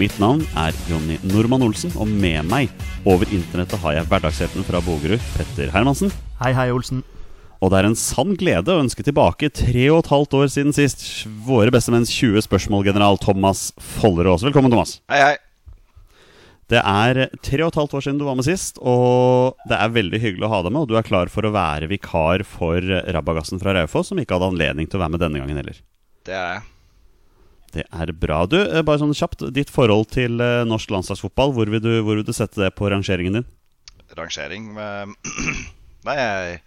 Mitt navn er Jonny Normann Olsen, og med meg over internettet har jeg hverdagshelten fra Bogerud, Petter Hermansen. Hei, hei, Olsen. Og det er en sann glede å ønske tilbake tre og et halvt år siden sist våre bestemenns 20 spørsmål-general Thomas Follerås. Velkommen, Thomas. Hei, hei. Det er tre og et halvt år siden du var med sist, og det er veldig hyggelig å ha deg med. Og du er klar for å være vikar for Rabagassen fra Raufoss, som ikke hadde anledning til å være med denne gangen heller. Det er jeg. Det er bra. Du, eh, bare sånn kjapt, ditt forhold til eh, norsk landslagsfotball, hvor vil, du, hvor vil du sette det på rangeringen din? Rangering Nei, jeg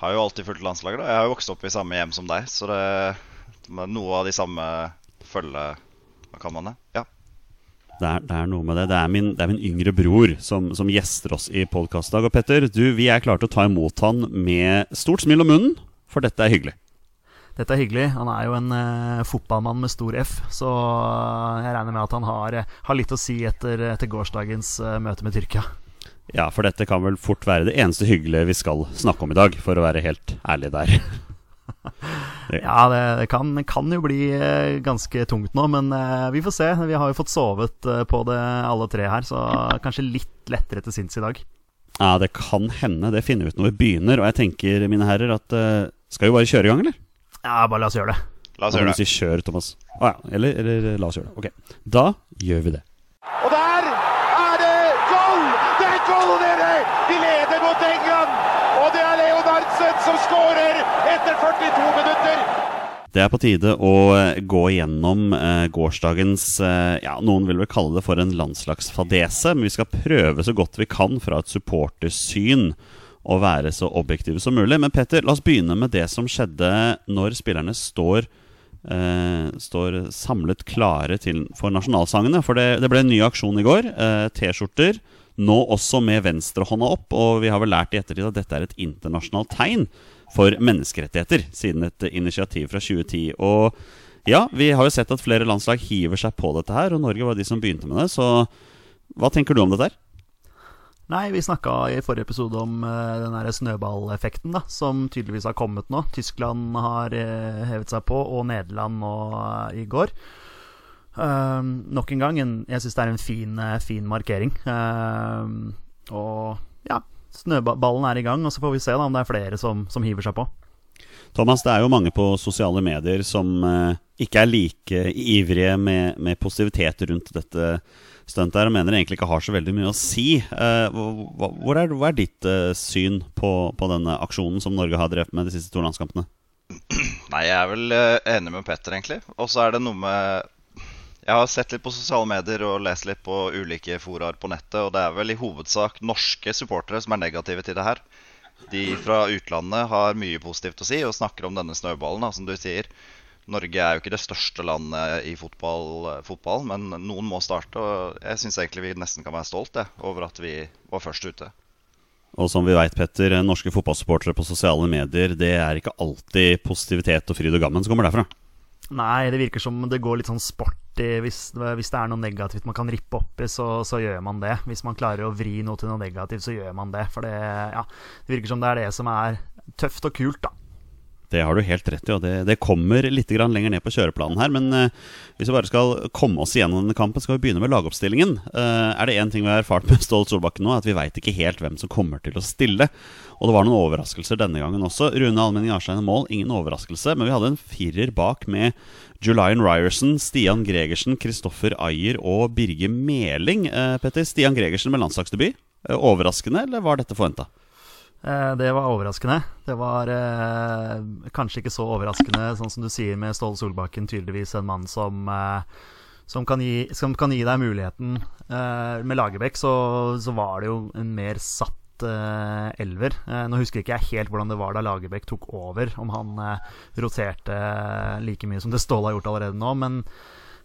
har jo alltid fulgt landslaget. da Jeg har jo vokst opp i samme hjem som deg, så det er noe av de samme følge... Hva kan man det? Ja. Det er, det er noe med det. Det er min, det er min yngre bror som, som gjester oss i podkastdag. Og Petter, du, vi er klare til å ta imot han med stort smil om munnen, for dette er hyggelig. Dette er hyggelig. Han er jo en uh, fotballmann med stor F, så eh, jeg regner med at han har, eh, har litt å si etter, etter gårsdagens uh, møte med Tyrkia. Ja, for dette kan vel fort være det eneste hyggelige vi skal snakke om i dag, for å være helt ærlig der. Ja, det, det kan, kan jo bli ganske tungt nå, men uh, vi får se. Vi har jo fått sovet på det alle tre her, så kanskje litt lettere til sinns i dag. Ja, det kan hende. Det finner vi ut når vi begynner. Og jeg tenker, mine herrer, at skal vi bare kjøre i gang, eller? Ja, bare la oss gjøre det. La oss gjøre du det. si kjør, Thomas. Å ja. Eller, eller la oss gjøre det. Ok. Da gjør vi det. Og der er det goal! Det er goal, dere! De leder mot England! Og det er Leonardsen som skårer etter 42 minutter! Det er på tide å eh, gå igjennom eh, gårsdagens eh, Ja, noen vil vel kalle det for en landslagsfadese, men vi skal prøve så godt vi kan fra et supportersyn å være så objektive som mulig. Men Petter, la oss begynne med det som skjedde når spillerne står eh, står samlet klare til, for nasjonalsangene. For det, det ble en ny aksjon i går. Eh, T-skjorter. Nå også med venstrehånda opp. Og vi har vel lært i ettertid at dette er et internasjonalt tegn for menneskerettigheter, siden et initiativ fra 2010. Og ja, vi har jo sett at flere landslag hiver seg på dette her, og Norge var de som begynte med det. Så hva tenker du om dette her? Nei, vi snakka i forrige episode om uh, den derre snøballeffekten, da, som tydeligvis har kommet nå. Tyskland har uh, hevet seg på, og Nederland nå uh, i går. Ehm, nok en gang, en, jeg syns det er en fin, fin markering. Ehm, og ja, snøballen er i gang, og så får vi se da om det er flere som, som hiver seg på. Thomas, det er jo mange på sosiale medier som ikke er like ivrige med, med positivitet rundt dette stuntet der og mener egentlig ikke har så veldig mye å si. Eh, hva, hvor er, hva er ditt eh, syn på, på denne aksjonen som Norge har drevet med de siste to landskampene? Nei, jeg er vel eh, enig med Petter, egentlig. Og så er det noe med Jeg har sett litt på sosiale medier og lest litt på ulike foraer på nettet, og det er vel i hovedsak norske supportere som er negative til det her. De fra utlandet har mye positivt å si og snakker om denne snøballen, da, som du sier. Norge er jo ikke det største landet i fotball, fotball men noen må starte. Og jeg syns egentlig vi nesten kan være stolt over at vi var først ute. Og som vi veit, Petter, norske fotballsupportere på sosiale medier, det er ikke alltid positivitet og fryd og gammen som kommer derfra. Nei, det virker som det går litt sånn sporty. hvis, hvis det er noe negativt man kan rippe opp i, så, så gjør man det. Hvis man klarer å vri noe til noe negativt, så gjør man det. For det, ja, det virker som det er det som er tøft og kult, da. Det har du helt rett i, og det, det kommer litt lenger ned på kjøreplanen her. Men uh, hvis vi bare skal komme oss igjennom denne kampen, skal vi begynne med lagoppstillingen. Uh, er det én ting vi har erfart med Ståle Solbakken nå, at vi veit ikke helt hvem som kommer til å stille. Og det var noen overraskelser denne gangen også. Rune Almenning Arstein mål, ingen overraskelse. Men vi hadde en firer bak med Julian Ryerson, Stian Gregersen, Kristoffer Ayer og Birge Meling. Uh, Petter, Stian Gregersen med landslagsdebut. Overraskende, eller var dette forventa? Eh, det var overraskende. Det var eh, kanskje ikke så overraskende, sånn som du sier med Ståle Solbakken. Tydeligvis en mann som, eh, som, kan, gi, som kan, gi, deg muligheten. Eh, med Lagerbäck så, så, var det jo en mer satt eh, elver. Eh, nå husker ikke jeg helt hvordan det var da Lagerbäck tok over, om han roterte like mye som det Ståle har gjort allerede nå. men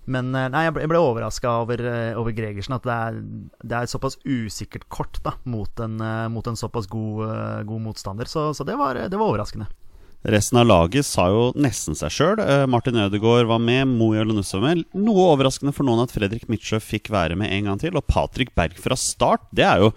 men eh, nei, jeg ble, jeg ble overraska over, eh, over, Gregersen. At det er, det er, et såpass usikkert kort da, mot, en, eh, mot en såpass god, god motstander. Så, så det, var, det, var, overraskende. Resten av laget sa jo nesten seg sjøl. Martin Ødegaard var med, Moe Olonusse var. Noe overraskende for noen at Fredrik Mitsjø fikk være med en gang til. Og Patrick Berg fra start, det er jo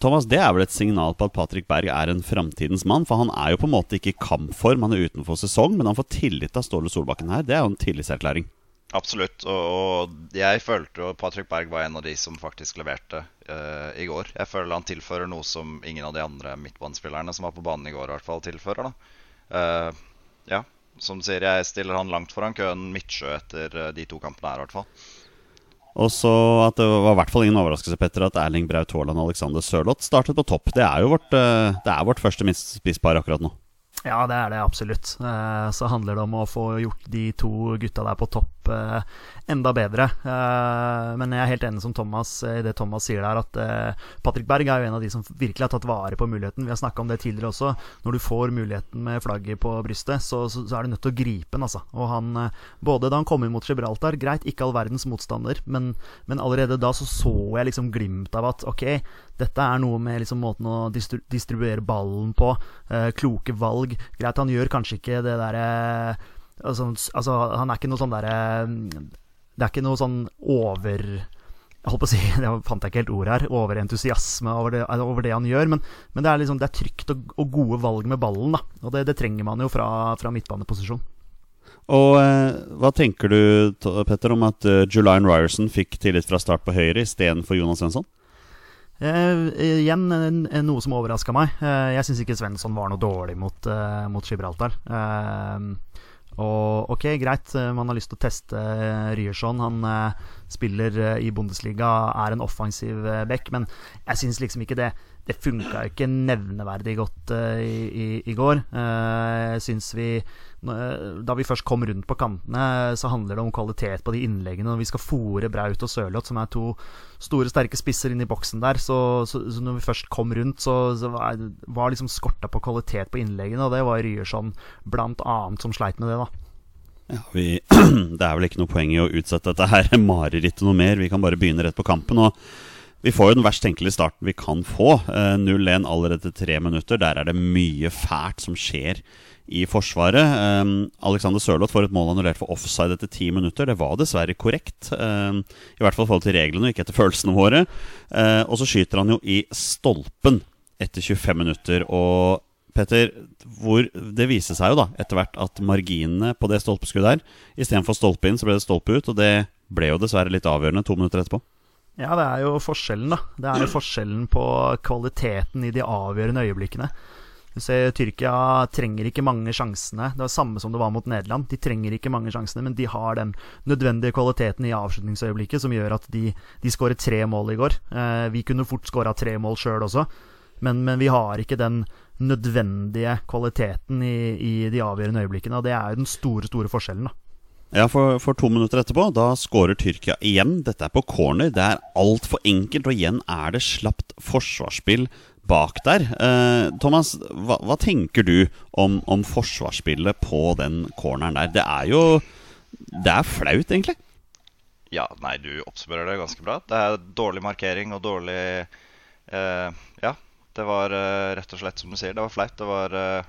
Thomas, det er vel et signal på at Patrick Berg er en framtidens mann? For han er jo på en måte ikke i kampform, han er utenfor sesong, men han får tillit av Ståle Solbakken her. Det er jo en tillitserklæring. Absolutt. Og, og, jeg følte jo Patrick Berg var en av de som faktisk leverte uh, i går. Jeg føler han tilfører noe som ingen av de andre midtbanespillerne som var på banen i går, i hvert fall tilfører. Uh, ja, som sier, jeg stiller han langt foran køen Midtsjø etter uh, de to kampene her, i hvert fall. Og så at det var i hvert fall ingen overraskelse Petter, at Erling Braut Haaland og Alexander Sørloth startet på topp. Det er jo vårt, det er vårt første spisspar akkurat nå. Ja, det er det absolutt. Så handler det om å få gjort de to gutta der på topp Eh, enda bedre. Eh, men jeg er helt enig som Thomas i det Thomas sier der, at eh, Patrick Berg er jo en av de som virkelig har tatt vare på muligheten. Vi har snakka om det tidligere også. Når du får muligheten med flagget på brystet, så, er du nødt til å gripe den, altså. Og han, både da han kom inn mot Gibraltar, greit, ikke all verdens motstander, men, men allerede da så så jeg liksom glimt av at ok, dette er noe med liksom måten å distribuere ballen på. Eh, kloke valg. Greit, han gjør kanskje ikke det derre eh, Altså, altså, han er ikke noe sånn derre Det er ikke noe sånn over jeg holdt på å si, det fant jeg ikke helt ord her, overentusiasme over det, over det han gjør. Men, men, det er liksom, det er trygt og, og, gode valg med ballen, da. Og det, det trenger man jo fra, fra midtbaneposisjon. Og eh, Hva tenker du Petter, om at uh, Julian Ryerson fikk tillit fra start på høyre istedenfor Jonas Svensson? Eh, igjen noe som overraska meg. Eh, jeg syns ikke Svensson var noe dårlig mot, mot Gibraltar. Og ok, greit, man har lyst til å teste Ryerson. Han spiller i Bundesliga, er en offensiv back, men jeg syns liksom ikke det det funka ikke nevneverdig godt uh, i, i, i, går. Jeg syns vi Da vi først kom rundt på kantene, så handler det om kvalitet på de innleggene. Når vi skal fòre Braut og Sørloth, som er to store, sterke spisser inn i boksen der, så, så, så når vi først kom rundt, så, så var, liksom skorta på kvalitet på innleggene, og det var Ryerson blant annet som sleit med det, da. Ja, vi, det er vel ikke noe poeng i å utsette dette her marerittet noe mer. Vi kan bare begynne rett på kampen. Og vi får jo den verst tenkelige starten vi kan få. 0-1 eh, allerede tre minutter. Der er det mye fælt som skjer i Forsvaret. Um, Alexander Sørloth får et mål annullert for offside etter ti minutter. Det var dessverre korrekt. Um, I hvert fall i forhold til reglene, ikke etter følelsene våre. Uh, og så skyter han jo i stolpen etter 25 minutter. Og Petter, hvor det viser seg jo da etter hvert at marginene på det stolpeskuddet her Istedenfor stolpe inn, så ble det stolpe ut. Og det ble jo dessverre litt avgjørende to minutter etterpå. Ja, det er jo forskjellen, da. Det er jo forskjellen på kvaliteten i de avgjørende øyeblikkene. Du ser Tyrkia trenger ikke mange sjansene. Det var samme som det var mot Nederland. De trenger ikke mange sjansene, men de har den nødvendige kvaliteten i avslutningsøyeblikket som gjør at de, de skårer tre mål i går. Eh, vi kunne fort skåra tre mål sjøl også, men, men, vi har ikke den nødvendige kvaliteten i, i de avgjørende øyeblikkene. Og det er jo den store, store forskjellen, da. Ja, for, for, to minutter etterpå, da skårer Tyrkia igjen. Dette er på corner. Det er altfor enkelt, og igjen er det slapt forsvarsspill bak der. Eh, Thomas, hva, hva, tenker du om, om, forsvarsspillet på den corneren der? Det er jo Det er flaut, egentlig. Ja, nei, du oppsummerer det ganske bra. Det er dårlig markering og dårlig eh, Ja, det var eh, rett og slett som du sier, det var flaut. Det var eh,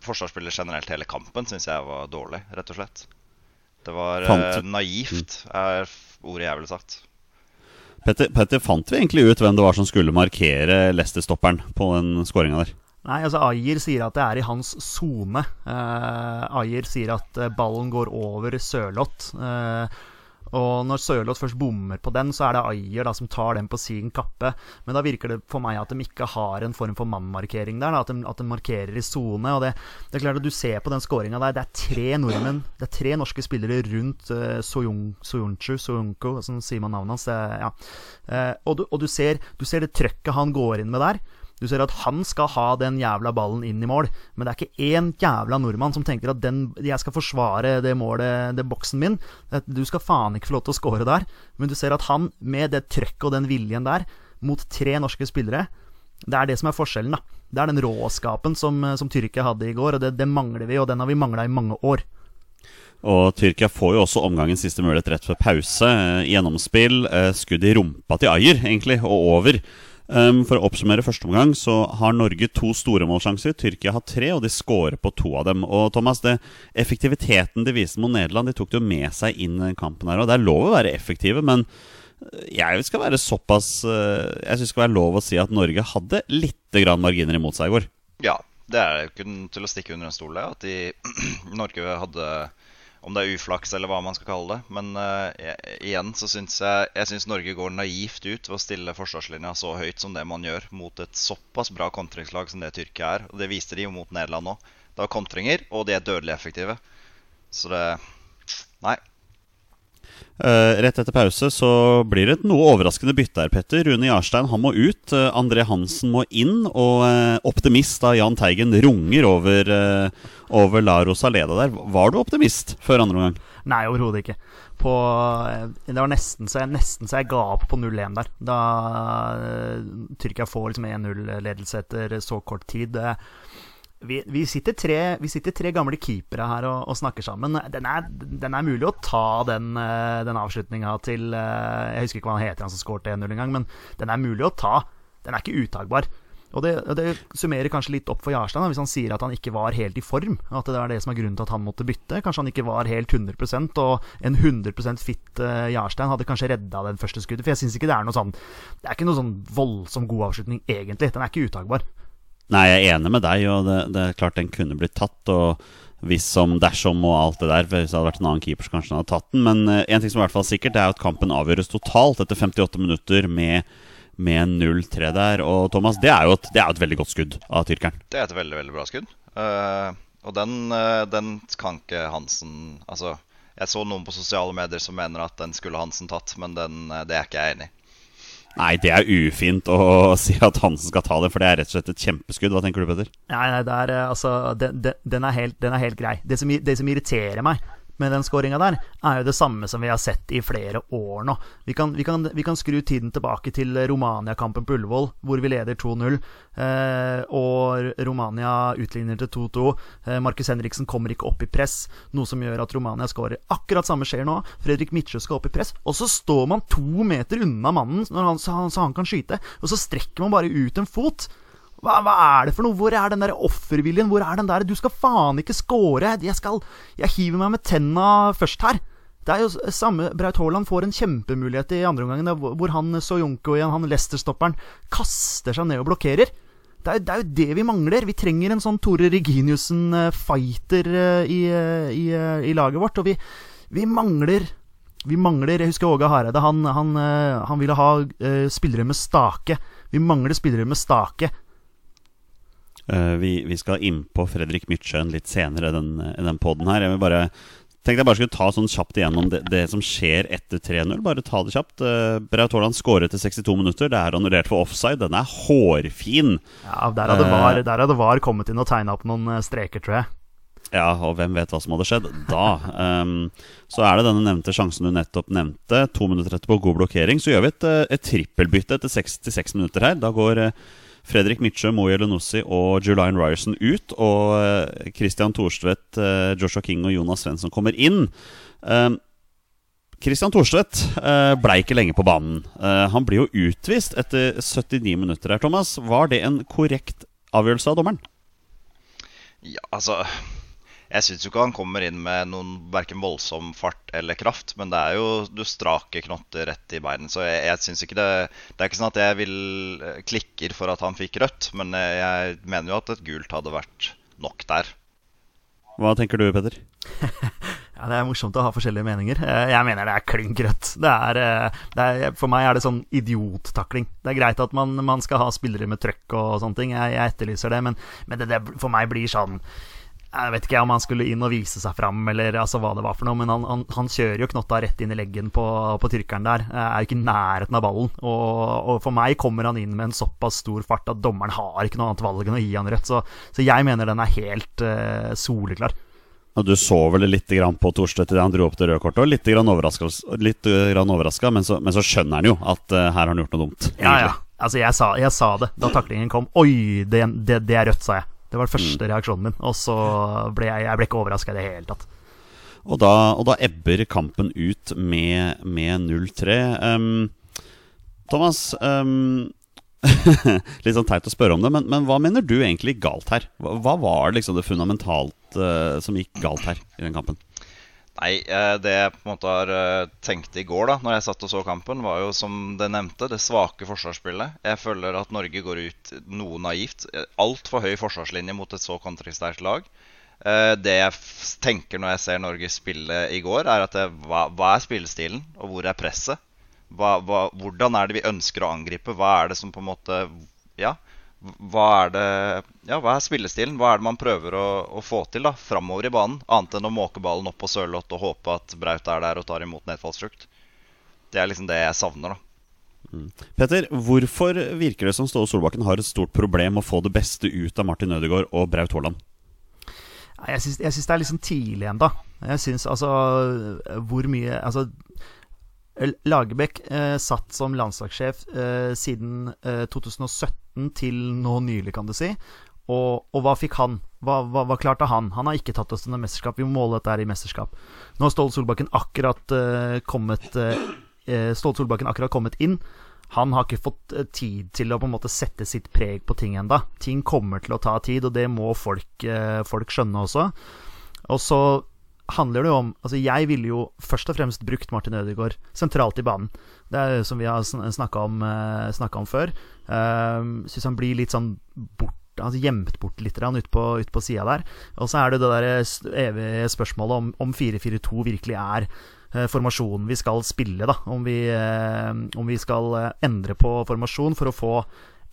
Forsvarsspillet generelt hele kampen syns jeg var dårlig, rett og slett. Det var uh, naivt, er ordet jeg ville sagt. Petter, Petter, fant vi egentlig ut hvem det var som skulle markere Leicester-stopperen på den skåringa der? Nei, altså Ayer sier at det er i hans sone. Uh, Ayer sier at uh, ballen går over Sørloth. Uh, og når Sørloth først bommer på den, så er det Ayer da, som tar den på sin kappe. Men da virker det for meg at de ikke har en form for mannmarkering der. Da, at, de, at de markerer i sone. Og det, det, er klart at du ser på den skåringa der, det er tre nordmenn, det er tre norske spillere rundt uh, Soyun, Soyunchu, Soyunko, sånn sier man navnet hans. Ja. Uh, og, du, og du, ser, du ser det trøkket han går inn med der. Du ser at han skal ha den jævla ballen inn i mål, men det er ikke én jævla nordmann som tenker at den, jeg skal forsvare det målet, det boksen min. Du skal faen ikke få lov til å score der. Men du ser at han, med det trøkket og den viljen der, mot tre norske spillere, det er det som er forskjellen, da. Det er den råskapen som, som Tyrkia hadde i går, og det, det mangler vi, og den har vi mangla i mange år. Og Tyrkia får jo også omgangens siste mulighet rett før pause. Gjennomspill, skudd i rumpa til Ayer, egentlig, og over. Um, for å oppsummere første omgang så har Norge to store målsjanser. Tyrkia har tre, og de scorer på to av dem. Og Thomas, det, Effektiviteten de viste mot Nederland, de tok det jo med seg inn i kampen. her Og Det er lov å være effektive, men eh, jeg skal være såpass uh, Jeg syns det skal være lov å si at Norge hadde litt grann marginer imot seg i går. Ja, det er jo ikke til å stikke under en stol. At de, Norge hadde om det er uflaks eller hva man skal kalle det. Men uh, igjen så syns jeg Jeg synes Norge går naivt ut ved å stille forsvarslinja så høyt som det man gjør mot et såpass bra kontringslag som det Tyrkia er. Og det viste de jo mot Nederland òg. Det var kontringer, og de er dødelig effektive. Så det Nei. Uh, rett etter pause så blir det et noe overraskende bytte her, Petter. Rune Jarstein han må ut. Uh, André Hansen må inn. Og uh, optimist da Jahn Teigen runger over, over La Rosaleda der. Var du optimist før andre omgang? Nei, overhodet ikke. På, det var nesten så, jeg, nesten så jeg ga opp på 0-1 der. Da Tyrkia får liksom 1-0-ledelse etter så kort tid. Uh, vi, vi, sitter tre, vi, sitter tre, gamle keepere her og, og snakker sammen. Den er, den er, mulig å ta den, eh, den avslutninga til eh, Jeg husker ikke hva han heter, han som skåret 1-0 en gang, men den er mulig å ta. Den er ikke utagbar. Og det, det summerer kanskje litt opp for Jarstein hvis han sier at han ikke var helt i form. At det er det som er grunnen til at han måtte bytte. Kanskje han ikke var helt 100% og en 100% fit uh, Jarstein hadde kanskje redda den første skuddet. For jeg syns ikke det er noe sånn Det er ikke noe sånn voldsom god avslutning, egentlig. Den er ikke uttagbar. Nei, jeg er enig med deg, og det, det, er klart den kunne blitt tatt. Og hvis som dersom og alt det der. Hvis det hadde vært en annen keeper, så kanskje han hadde tatt den. Men uh, en ting som er i hvert fall sikkert, det er at kampen avgjøres totalt etter 58 minutter med, med 0-3 der. Og Thomas, det er jo et, er et, veldig godt skudd av tyrkeren. Det er et veldig, veldig bra skudd. Uh, og den, uh, den kan ikke Hansen Altså, jeg så noen på sosiale medier som mener at den skulle Hansen tatt, men den, det er ikke jeg enig i. Nei, det er ufint å si at Hansen skal ta det, for det er rett og slett et kjempeskudd. Hva tenker du, Petter? Nei, nei, er, eh, altså, den, den, er helt, den, er helt, grei. Det som, det som irriterer meg, med den skåringa der, er jo det samme som vi har sett i flere år nå. Vi kan, vi kan, vi kan skru tiden tilbake til Romania-kampen på Ullevål, hvor vi leder 2-0. Eh, og Romania utligner til 2-2. Eh, Markus Henriksen kommer ikke opp i press, noe som gjør at Romania skårer. Akkurat samme skjer nå. Fredrik Midtsjø skal opp i press, og så står man to meter unna mannen han, så, han, så han kan skyte, og så strekker man bare ut en fot. Hva, hva, er det for noe? Hvor er den der offerviljen? Hvor er den der Du skal faen ikke score! Jeg skal Jeg hiver meg med tenna først her. Det er jo samme Braut Haaland får en kjempemulighet i andre omgang, hvor han Soyunco igjen, han Leicester-stopperen, kaster seg ned og blokkerer. Det er, det er, jo det vi mangler. Vi trenger en sånn Tore Reginiussen-fighter eh, i, eh, i, eh, i, laget vårt. Og vi, vi mangler vi mangler Jeg husker Åge Hareide. Han, han, han, ville ha spillere med stake. Vi mangler spillere med stake. Uh, vi, vi, skal innpå Fredrik Mytsjøen litt senere i den, den poden her. Jeg vil bare tenkte jeg bare skulle ta sånn kjapt igjennom det, det som skjer etter 3-0. Bare ta det kjapt. Uh, Braut Haaland skåret til 62 minutter. Det er annullert for offside. Den er hårfin. Ja, Der hadde VAR, der hadde VAR kommet inn og tegna opp noen streker, tror jeg. Ja, og hvem vet hva som hadde skjedd da. Um, så er det denne nevnte sjansen du nettopp nevnte. To minutter etterpå, god blokkering. Så gjør vi et, et trippelbytte etter 66 minutter her. Da går uh, Fredrik Mitsjø, Moe Lenossi og Julian Ryerson ut. Og eh, Christian Thorstvedt, eh, Joshua King og Jonas Svensson kommer inn. Eh, Christian Thorstvedt ble ikke lenge på banen. Han blir jo utvist etter 79 minutter her, Thomas. Var det en korrekt avgjørelse av dommeren? Ja, altså Jeg syns ikke han kommer inn med noen verken voldsom fart eller kraft, men det er jo du strake knotter rett i beinen. Så jeg, jeg synes ikke det Det er ikke sånn at jeg vil eh, klikker for at han fikk rødt, men eh, jeg mener jo at et gult hadde vært nok der. Hva tenker du, Petter? Ja, Det er morsomt å ha forskjellige meninger. Eh, Jeg mener det er klink rødt. Det er, eh, det er, for meg er det sånn idiottakling. Det er greit at man, man skal ha spillere med trøkk og sånne ting, jeg, jeg etterlyser det, men, men det, det for meg blir sånn jeg vet ikke om han skulle inn og vise seg fram, eller altså hva det var for noe, men han, han, han kjører jo knotta rett inn i leggen på, på tyrkeren der. Eh, Er jo ikke i nærheten av ballen. Og, og for meg kommer han inn med en såpass stor fart at dommeren har ikke noe annet valg enn å gi han rødt. Så, så jeg mener den er helt uh, soleklar. Og Du så vel litt grann på Thorstvedt idet han dro opp det røde kortet, og litt overraska, men, så, men så skjønner han jo at uh, her har han gjort noe dumt. Ja, ja. Altså, jeg sa, jeg sa det da taklingen kom. Oi, det, det, det er rødt, sa jeg. Det var den første reaksjonen min. Og så ble jeg, jeg ble ikke overraska i det hele tatt. Og da, og da ebber kampen ut med, med 0-3. Um, Thomas, um, litt sånn teit å spørre om det, men, men hva mener du egentlig galt her? Hva, hva var liksom det fundamentalt uh, som gikk galt her i den kampen? Nei, eh, det jeg på en måte har eh, tenkt i går, da Når jeg satt og så kampen, var jo som det nevnte, det svake forsvarsspillet. Jeg føler at Norge går ut noe naivt. Altfor høy forsvarslinje mot et så kontringssterkt lag. Eh, Det jeg tenker når jeg ser Norge spille i går, er at det, hva, hva er spillestilen, og hvor er presset? Hva, hva, hvordan er det vi ønsker å angripe? Hva er det som på en måte Ja, hva er det Ja, hva er spillestilen? Hva er det man prøver å, å få til da framover i banen? Annet enn å måke ballen opp på Sørloth og håpe at Braut er der og tar imot nedfallsfrukt. Det er liksom det jeg savner, da. Petter, hvorfor virker det som Ståle Solbakken har et stort problem med å få det beste ut av Martin Ødegaard og Braut Haaland? Jeg syns, det er litt sånn tidlig ennå. Jeg syns altså Hvor mye Altså Lagerbäck eh, satt som landslagssjef eh, siden eh, 2017 til nå nylig, kan du si. Og, og hva fikk han? Hva, hva, hva klarte han? Han har ikke tatt oss til noe mesterskap. Vi må måle dette her i mesterskap. Nå har Ståle Solbakken akkurat eh, kommet eh, eh, Ståle Solbakken akkurat kommet inn. Han har ikke fått tid til å på en måte sette sitt preg på ting enda. Ting kommer til å ta tid, og det må folk, folk skjønne også. Og så handler det jo om Altså, jeg ville jo først og fremst brukt Martin Ødegaard sentralt i banen. Det er som vi har snakka om, eh, om før. Uh, Syns han blir litt sånn bort Altså gjemt bort litt grann ut på, sida der. Og så er det det der evige spørsmålet om, om 4-4-2 virkelig er eh, formasjonen vi skal spille, da. Om vi, eh, om vi skal eh, endre på formasjon for å få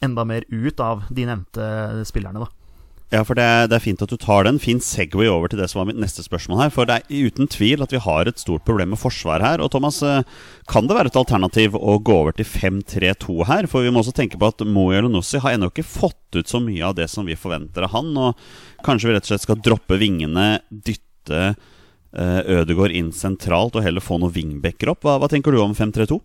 enda mer ut av de nevnte spillerne, da. Ja, for det er, det er fint at du tar den. Fin Segway over til det som var mitt neste spørsmål her. For det er uten tvil at vi har et stort problem med forsvar her. Og Thomas, eh, kan det være et alternativ å gå over til 5-3-2 her? For vi må også tenke på at Moe Elonussi har ennå ikke fått ut så mye av det som vi forventer av han. Og kanskje vi rett og slett skal droppe vingene, dytte eh, Ødegaard inn sentralt og heller få noen vingbekker opp. Hva, hva tenker du om 5-3-2?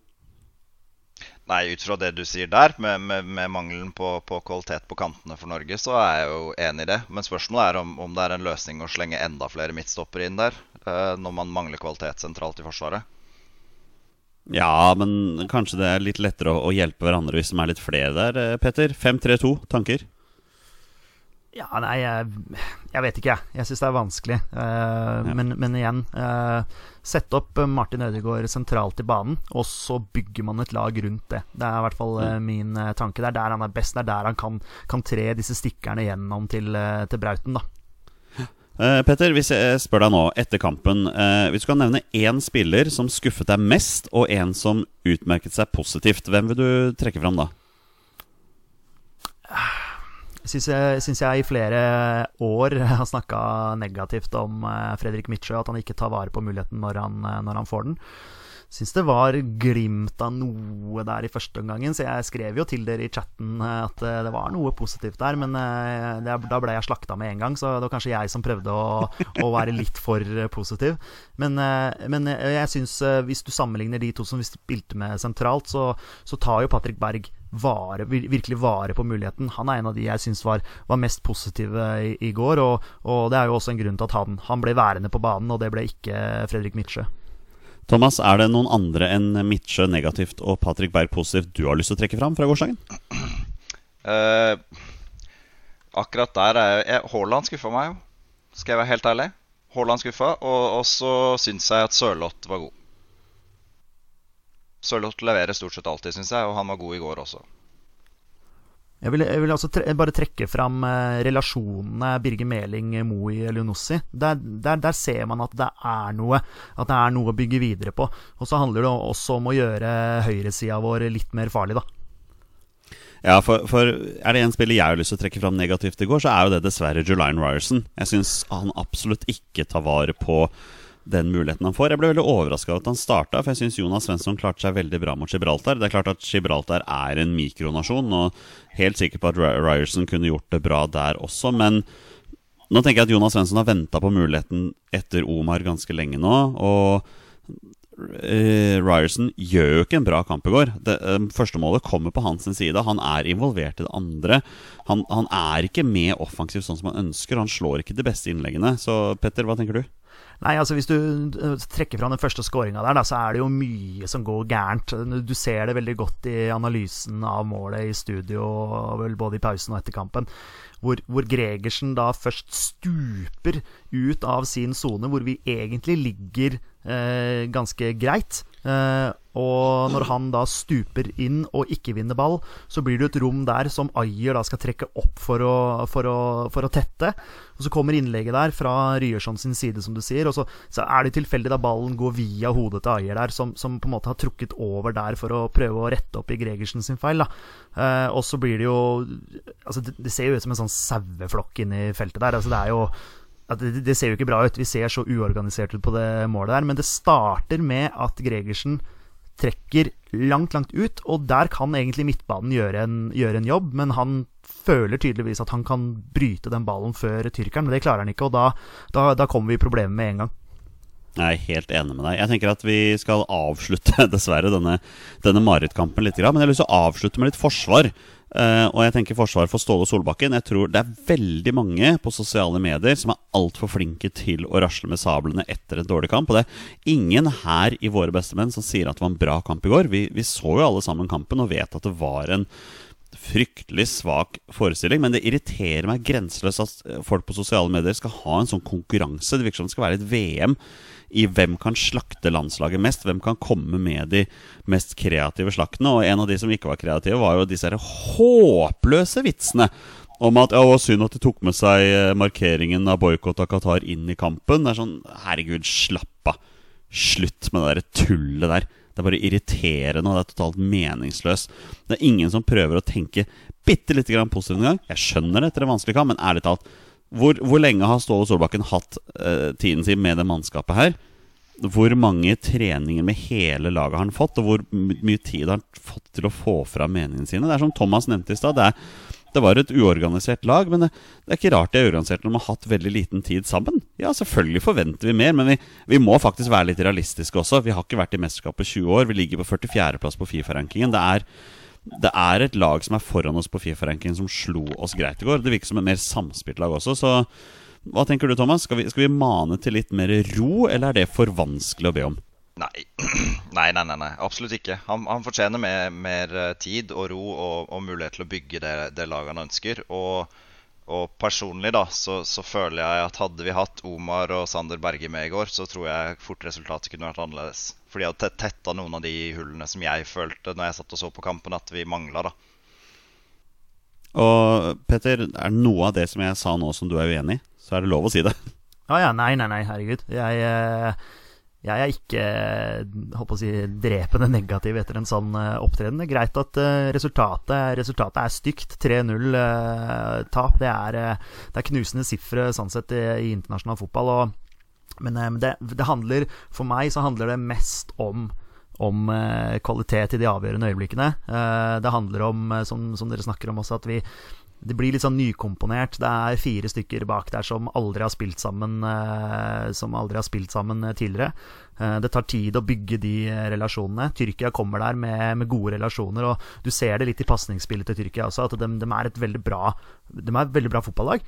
Nei, ut fra det du sier der, med, med, med mangelen på, på kvalitet på kantene for Norge, så er jeg jo enig i det. Men spørsmålet er om, om det er en løsning å slenge enda flere midtstoppere inn der, eh, når man mangler kvalitet sentralt i Forsvaret. Ja, men kanskje det er litt lettere å, å hjelpe hverandre hvis de er litt flere der, eh, Petter. 5-3-2, tanker? Ja, nei, jeg, jeg vet ikke, jeg. Jeg syns det er vanskelig. Eh, men, men igjen uh, Sett opp Martin Ødegaard sentralt i banen, og så bygger man et lag rundt det. Det er i hvert fall mm. min eh, tanke. Det er der han er best. Det er der han kan, kan tre disse stikkerne gjennom til, eh, til Brauten, da. Uh, Petter, hvis jeg spør deg nå, etter kampen uh, Hvis du kan nevne én spiller som skuffet deg mest, og en som utmerket seg positivt, hvem vil du trekke fram da? Syns jeg, syns jeg i flere år har snakka negativt om eh, Fredrik Midtsjø, at han ikke tar vare på muligheten når han, eh, når han får den. Syns det var glimt av noe der i første omgangen, så jeg skrev jo til dere i chatten eh, at det var noe positivt der, men det, da ble jeg slakta med en gang, så det var kanskje jeg som prøvde å, å være litt for positiv. Men, men jeg syns hvis du sammenligner de to som vi spilte med sentralt, så, så tar jo Patrick Berg vare, virkelig vare på muligheten. Han er en av de jeg syns var, var mest positive i, i går, og, og det er jo også en grunn til at han, han ble værende på banen, og det ble ikke Fredrik Midtsjø. Thomas, er det noen andre enn Midtsjø negativt og Patrick Berg positivt du har lyst til å trekke fram fra gårsdagen? Uh, akkurat der er jeg- Haaland skuffa meg jo, skal jeg være helt ærlig. Haaland skuffa, og, og så syns jeg at Sørloth var god. Sørloth leverer stort sett alltid, syns jeg, og han var god i går også. Jeg vil, jeg vil altså tre, bare trekke fram eh, relasjonene Birger Meling, Moi Elionossi. Der, der, der, ser man at det er noe At det er noe å bygge videre på. Og så handler det også om å gjøre høyresida vår litt mer farlig, da. Ja, for, for, er det en spiller jeg har lyst til å trekke fram negativt i går, så er jo det dessverre Julian Ryerson. Jeg syns han absolutt ikke tar vare på den muligheten han får. Jeg ble veldig overraska over at han starta, for jeg syns Jonas Svensson klarte seg veldig bra mot Gibraltar. Det er klart at Gibraltar er en mikronasjon, og helt sikker på at Ryerson kunne gjort det bra der også, men nå tenker jeg at Jonas Svensson har venta på muligheten etter Omar ganske lenge nå, og uh, Ryerson gjør jo ikke en bra kamp i går. Det uh, første målet kommer på hans side. Han er involvert i det andre. Han, han er ikke med offensivt sånn som han ønsker. Han slår ikke de beste innleggene. Så Petter, hva tenker du? Nei, altså Hvis du eh, trekker fra den første skåringa der, da, så er det jo mye som går gærent. Du ser det veldig godt i analysen av målet i studio, vel både i pausen og etter kampen. Hvor, hvor Gregersen da først stuper ut av sin sone, hvor vi egentlig ligger eh, ganske greit. Eh, og når han da stuper inn og ikke vinner ball, så blir det et rom der som Ayer da skal trekke opp for å, for å, for å tette. Og så kommer innlegget der fra Ryerson sin side, som du sier. Og så, så er det tilfeldig da ballen går via hodet til Ayer der, som, som, på en måte har trukket over der for å prøve å rette opp i Gregersen sin feil. da eh, Og så blir det jo Altså, det, det ser jo ut som en sånn saueflokk inni feltet der. Altså, det er jo det, det, ser jo ikke bra ut. Vi ser så uorganisert ut på det målet der. Men det starter med at Gregersen trekker langt, langt ut. Og der kan egentlig midtbanen gjøre en, gjøre en jobb, men han føler tydeligvis at han kan bryte den ballen før tyrkeren. Men det klarer han ikke, og da, da, da kommer vi i problemet med en gang. Jeg er helt enig med deg. Jeg tenker at vi skal avslutte dessverre denne, denne marerittkampen litt. Men jeg har lyst til å avslutte med litt forsvar. Uh, og jeg tenker forsvar for Ståle Solbakken. Jeg tror det er veldig mange på sosiale medier som er altfor flinke til å rasle med sablene etter en dårlig kamp. Og det er ingen her i Våre bestemenn som sier at det var en bra kamp i går. Vi, vi så jo alle sammen kampen og vet at det var en fryktelig svak forestilling. Men det irriterer meg grenseløst at folk på sosiale medier skal ha en sånn konkurranse. Det virker som det skal være et VM i hvem kan slakte landslaget mest. Hvem kan komme med de mest kreative slaktene. Og en av de som ikke var kreative, var jo disse håpløse vitsene om at ja, det var synd at de tok med seg eh, markeringen av boikott av Qatar inn i kampen. Det er sånn Herregud, slapp av. Slutt med det der tullet der. Det er bare irriterende, og det er totalt meningsløst. Det er ingen som prøver å tenke bitte lite grann positivt engang. Jeg skjønner det etter en vanskelig kamp, men ærlig talt hvor, hvor, lenge har Ståle Solbakken hatt uh, tiden sin med det mannskapet her? Hvor mange treninger med hele laget har han fått, og hvor mye tid har han fått til å få fram meningene sine? Det er som Thomas nevnte i stad. Det, det, var et uorganisert lag, men det, det, er ikke rart det er uorganisert når man har hatt veldig liten tid sammen. Ja, selvfølgelig forventer vi mer, men vi, vi må faktisk være litt realistiske også. Vi har ikke vært i mesterskapet 20 år. Vi ligger på 44.-plass på Fifa-rankingen. Det er det er et lag som er foran oss på Fifa-rankingen, som slo oss greit i går. Det virker som et mer samspilt lag også. Så hva tenker du, Thomas? Skal vi, skal vi, mane til litt mer ro, eller er det for vanskelig å be om? Nei, nei, nei, nei, nei. absolutt ikke. Han, han fortjener mer, mer, eh, tid og ro og, og, mulighet til å bygge det, det laget han ønsker. Og og personlig da, så, så, føler jeg at hadde vi hatt Omar og Sander Berge med i går, så tror jeg fort resultatet kunne vært annerledes. For de hadde tetta noen av de hullene som jeg følte når jeg satt og så på kampen, at vi mangla. da. Og Petter, er det noe av det som jeg sa nå som du er uenig i, så er det lov å si det. Ja, ja, nei, nei, nei, herregud. Jeg... Eh jeg er ikke håper å si, drepende negativ etter en sånn uh, opptreden. Det er greit at uh, resultatet, resultatet, er stygt. 3-0-tap. Uh, det, det, er knusende sifre sånn sett i, i internasjonal fotball. Og, men det, det, handler For meg så handler det mest om om kvalitet i de avgjørende øyeblikkene. det handler om, som, som dere snakker om også, at vi det blir litt sånn nykomponert. Det er fire stykker bak der som aldri har spilt sammen, eh, som aldri har spilt sammen eh, tidligere. Eh, det tar tid å bygge de relasjonene. Tyrkia kommer der med, med gode relasjoner, og du ser det litt i pasningsspillet til Tyrkia også, at de, de, er et veldig bra et veldig bra fotballag.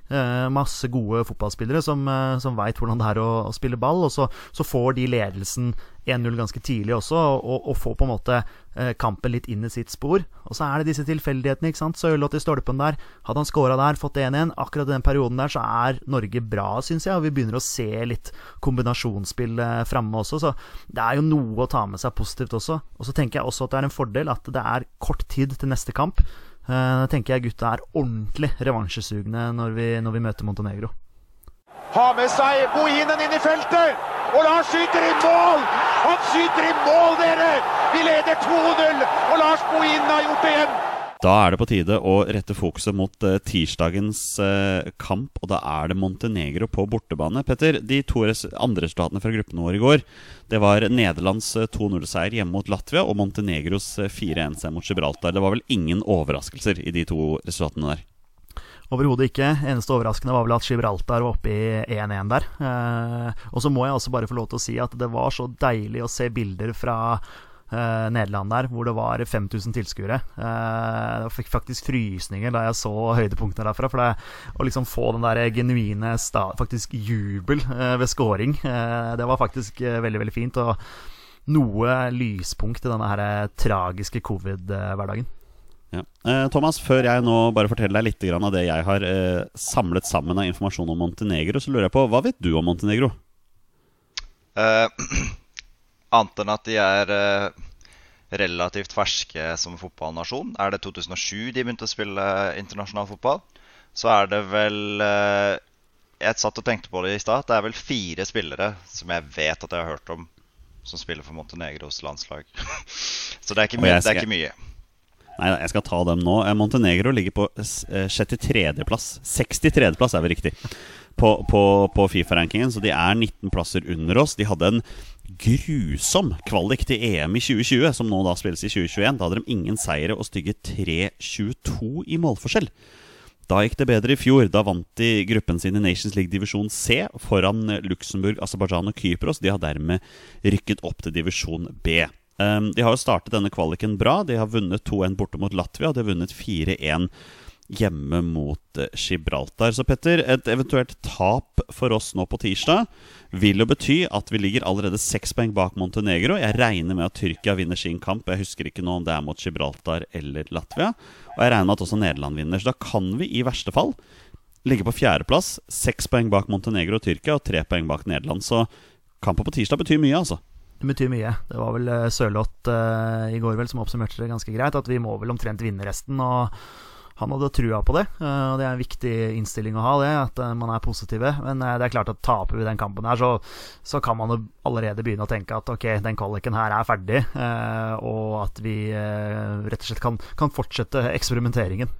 Masse gode fotballspillere som, som veit hvordan det er å, å, spille ball, og så, så får de ledelsen 1-0 ganske tidlig også, og, og få på en måte eh, kampen litt inn i sitt spor. Og så er det disse tilfeldighetene. ikke sant? Sørloth i stolpen der. Hadde han scora der, fått 1-1 Akkurat i den perioden der så er Norge bra, syns jeg. Og vi begynner å se litt kombinasjonsspill eh, framme også. Så det er jo noe å ta med seg positivt også. Og så tenker jeg også at det er en fordel at det er kort tid til neste kamp. Eh, Da tenker jeg gutta er ordentlig revansjesugne når vi, når vi møter Montenegro. Har med seg Bohinen inn i feltet. Og Lars skyter i mål! Han skyter i mål, dere! Vi leder 2-0, og Lars Bohinen har gjort det igjen. Da er det på tide å rette fokuset mot eh, tirsdagens eh, kamp, og da er det Montenegro på bortebane. Petter, de to andre resultatene fra gruppene våre i går, det var Nederlands eh, 2-0-seier hjemme mot Latvia og Montenegros eh, 4-1-seier mot Gibraltar. Det var vel ingen overraskelser i de to resultatene der? Overhodet ikke. Eneste overraskende var vel at Gibraltar var oppe i 1-1 der. Eh, og så må jeg også bare få lov til å si at det var så deilig å se bilder fra eh, Nederland der, hvor det var 5000 tilskuere. Eh, jeg fikk faktisk frysninger da jeg så høydepunktene derfra. For det, å liksom få den der genuine faktisk jubel eh, ved scoring, eh, det var faktisk eh, veldig, veldig fint. Og noe lyspunkt i denne her tragiske covid-hverdagen. Ja. Eh, Thomas, før jeg nå bare forteller deg litt grann av det jeg har eh, samlet sammen av informasjon om Montenegro, så lurer jeg på, hva vet du om Montenegro? Eh, annet enn at de er eh, relativt ferske som fotballnasjon. Er det 2007 de begynte å spille internasjonal fotball? Så er det vel eh, Jeg satt og tenkte på det i stad. Det er vel fire spillere som jeg vet at jeg har hørt om, som spiller for Montenegros landslag. Så det er ikke mye. Det er ikke mye. Nei, jeg skal ta dem nå. Eh, Montenegro ligger på eh, 63.-plass. 63.-plass er vel riktig. På, på, på Fifa-rankingen, så de er 19 plasser under oss. De hadde en grusom kvalik til EM i 2020, som nå da spilles i 2021. Da hadde de ingen seire og stygge 3-22 i målforskjell. Da gikk det bedre i fjor. Da vant de gruppen sin i Nations League divisjon C foran Luxembourg, Aserbajdsjan og Kypros. De har dermed rykket opp til divisjon B. Um, de har jo startet denne kvaliken bra. De har vunnet 2-1 borte mot Latvia, og de har vunnet 4-1 hjemme mot eh, Gibraltar. Så Petter, et eventuelt tap for oss nå på tirsdag vil jo bety at vi ligger allerede seks poeng bak Montenegro. Jeg regner med at Tyrkia vinner sin kamp. Jeg husker ikke nå om det er mot Gibraltar eller Latvia. Og jeg regner med at også Nederland vinner. Så da kan vi i verste fall ligge på fjerdeplass. Seks poeng bak Montenegro og Tyrkia og tre poeng bak Nederland. Så kampen på tirsdag betyr mye, altså. Det betyr mye. Det var vel eh, Sørloth uh, i går vel som oppsummerte det ganske greit. At vi må vel omtrent vinne resten. Og han hadde trua på det. eh, og det er en viktig innstilling å ha, det. At man er positive. Men det er klart at taper vi den kampen her, så, så kan man jo allerede begynne å tenke at ok, den kvaliken her er ferdig. og at vi rett og slett kan, kan fortsette eksperimenteringen.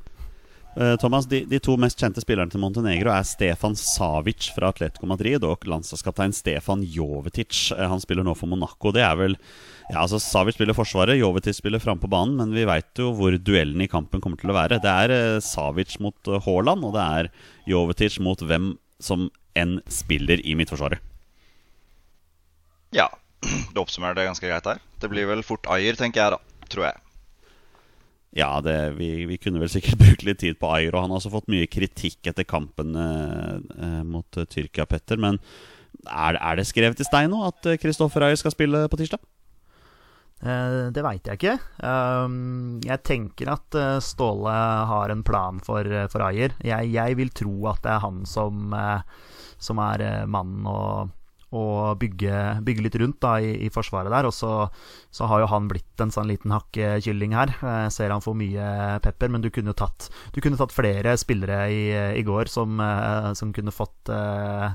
Eh, Thomas, de, de to mest kjente spillerne til Montenegro er Stefan Savic fra Atletico Madrid og landslagskaptein Stefan Jovetic. Eh, Han spiller nå for Monaco. Det er vel ja, altså Savic spiller Forsvaret, Jovetic spiller framme på banen, men vi veit jo hvor duellen i kampen kommer til å være. Det er eh, Savic mot Haaland, og det er Jovetic mot hvem som enn spiller i Midtforsvaret. Ja, det oppsummerer det ganske greit her. Det blir vel fort Ayer, tenker jeg, da. Tror jeg. Ja, det, vi, vi kunne vel sikkert brukt litt tid på Ayer, og han har også fått mye kritikk etter kampen eh, eh, mot eh, Tyrkia, Petter. Men er, er det skrevet i stein nå at Kristoffer Ayer skal spille på tirsdag? Eh, det veit jeg ikke. Um, jeg tenker at eh, Ståle har en plan for, eh, for Ayer. Jeg, jeg vil tro at det er han som, eh, som er eh, mannen å, å bygge, bygge litt rundt da, i, i forsvaret der. Og så, så har jo han blitt en sånn liten hakkekylling her. Jeg ser han får mye pepper, men du kunne jo tatt, kunne tatt flere spillere i, i går som, eh, som kunne fått eh,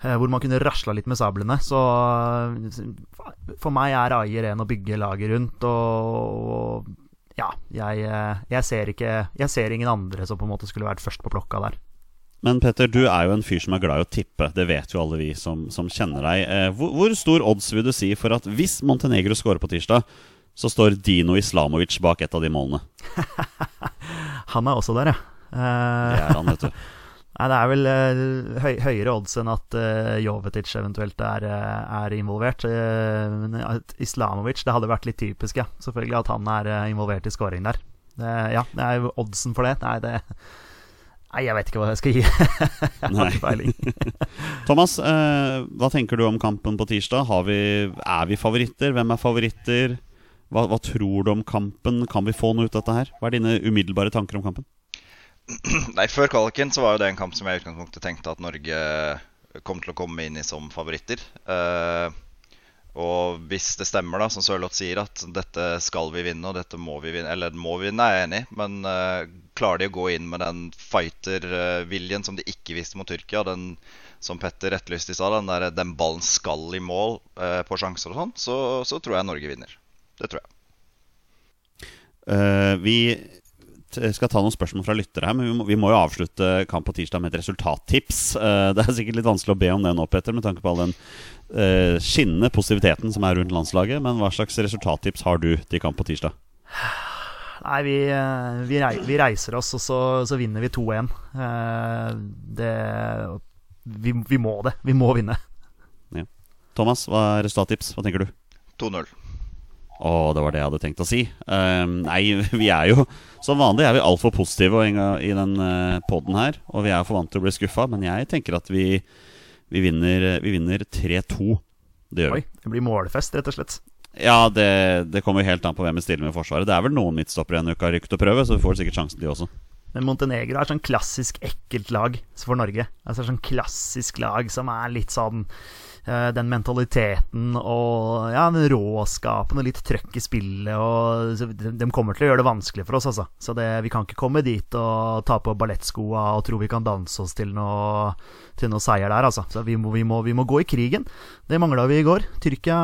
Eh, Hvor man kunne rasla litt med sablene. Så eh, for meg er Ayer en å bygge laget rundt, og, og ja, jeg, eh, jeg ser ikke Jeg ser ingen andre som på en måte skulle vært først på plokka der. Men Petter, du er jo en fyr som er glad i å tippe. Det vet jo alle vi som, som kjenner deg. Eh, hvor, hvor stor odds vil du si for at hvis Montenegro scorer på tirsdag, så står Dino Islamovic bak et av de målene? Han er også der, ja. Det Eh, er han, vet du. Nei, det er vel uh, høy, høyere odds enn at uh, Jovetic eventuelt er, eh, er involvert. Uh, Islamovic, det hadde vært litt typisk, ja. Selvfølgelig at han er involvert i scoring der. Det, ja, det er jo oddsen for det. Nei, det Nei, jeg vet ikke hva jeg skal gi. jeg har ikke peiling. Thomas, eh, hva tenker du om kampen på tirsdag? Har vi, er vi favoritter? Hvem er favoritter? Hva, hva tror du om kampen? Kan vi få noe ut av dette her? Hva er dine umiddelbare tanker om kampen? Nei, Før kvaliken så var jo det en kamp som jeg i utgangspunktet tenkte at Norge kom til å komme inn i som favoritter. Eh, og hvis det stemmer, da, som Sørloth sier, at dette skal vi vinne, og dette må vi vinne Eller må vi vinne, er jeg enig men uh, klarer de å gå inn med den fighter-viljen som de ikke viste mot Tyrkia, den som Petter etterlyste i stad, den, den ballen skal i mål uh, på sjanser og sånn, så, så tror jeg Norge vinner. Det tror jeg. Uh, vi skal ta noen spørsmål fra lyttere her, men vi må, vi må jo avslutte kamp på tirsdag med et resultattips. Eh, det er sikkert litt vanskelig å be om det nå, Petter, med tanke på all den uh, skinnende positiviteten som er rundt landslaget. Men hva slags resultattips har du til kamp på tirsdag? Nei, vi, eh, vi, rei, vi reiser oss, og så, så vinner vi 2-1. Eh, det vi, vi må det. Vi må vinne. Thomas, hva er resultattips? Hva tenker du? 2-0. Å, det var det jeg hadde tenkt å si. Eh, nei, vi er jo Som vanlig er vi altfor positive i i den uh, poden her. Og vi er for vant til å bli skuffa, men jeg tenker at vi, vi vinner, vi vinner 3-2. Det gjør Oi, vi. det blir målfest, rett og slett. Ja, det, det kommer helt an på hvem vi stiller med Forsvaret. Det er vel noen midtstoppere en uke har rykket å prøve, så vi får sikkert sjansen, de også. Men Montenegro er sånn klassisk ekkelt lag for Norge. Altså sånn klassisk lag som er litt sånn eh, Den mentaliteten og ja, den råskapen og litt trøkk i spillet. Og, de, de kommer til å gjøre det vanskelig for oss, altså. Så det, vi kan ikke komme dit og ta på ballettskoa og tro vi kan danse oss til noe, til noe seier der, altså. Så vi må, vi, må, vi må gå i krigen. Det mangla vi i går. Tyrkia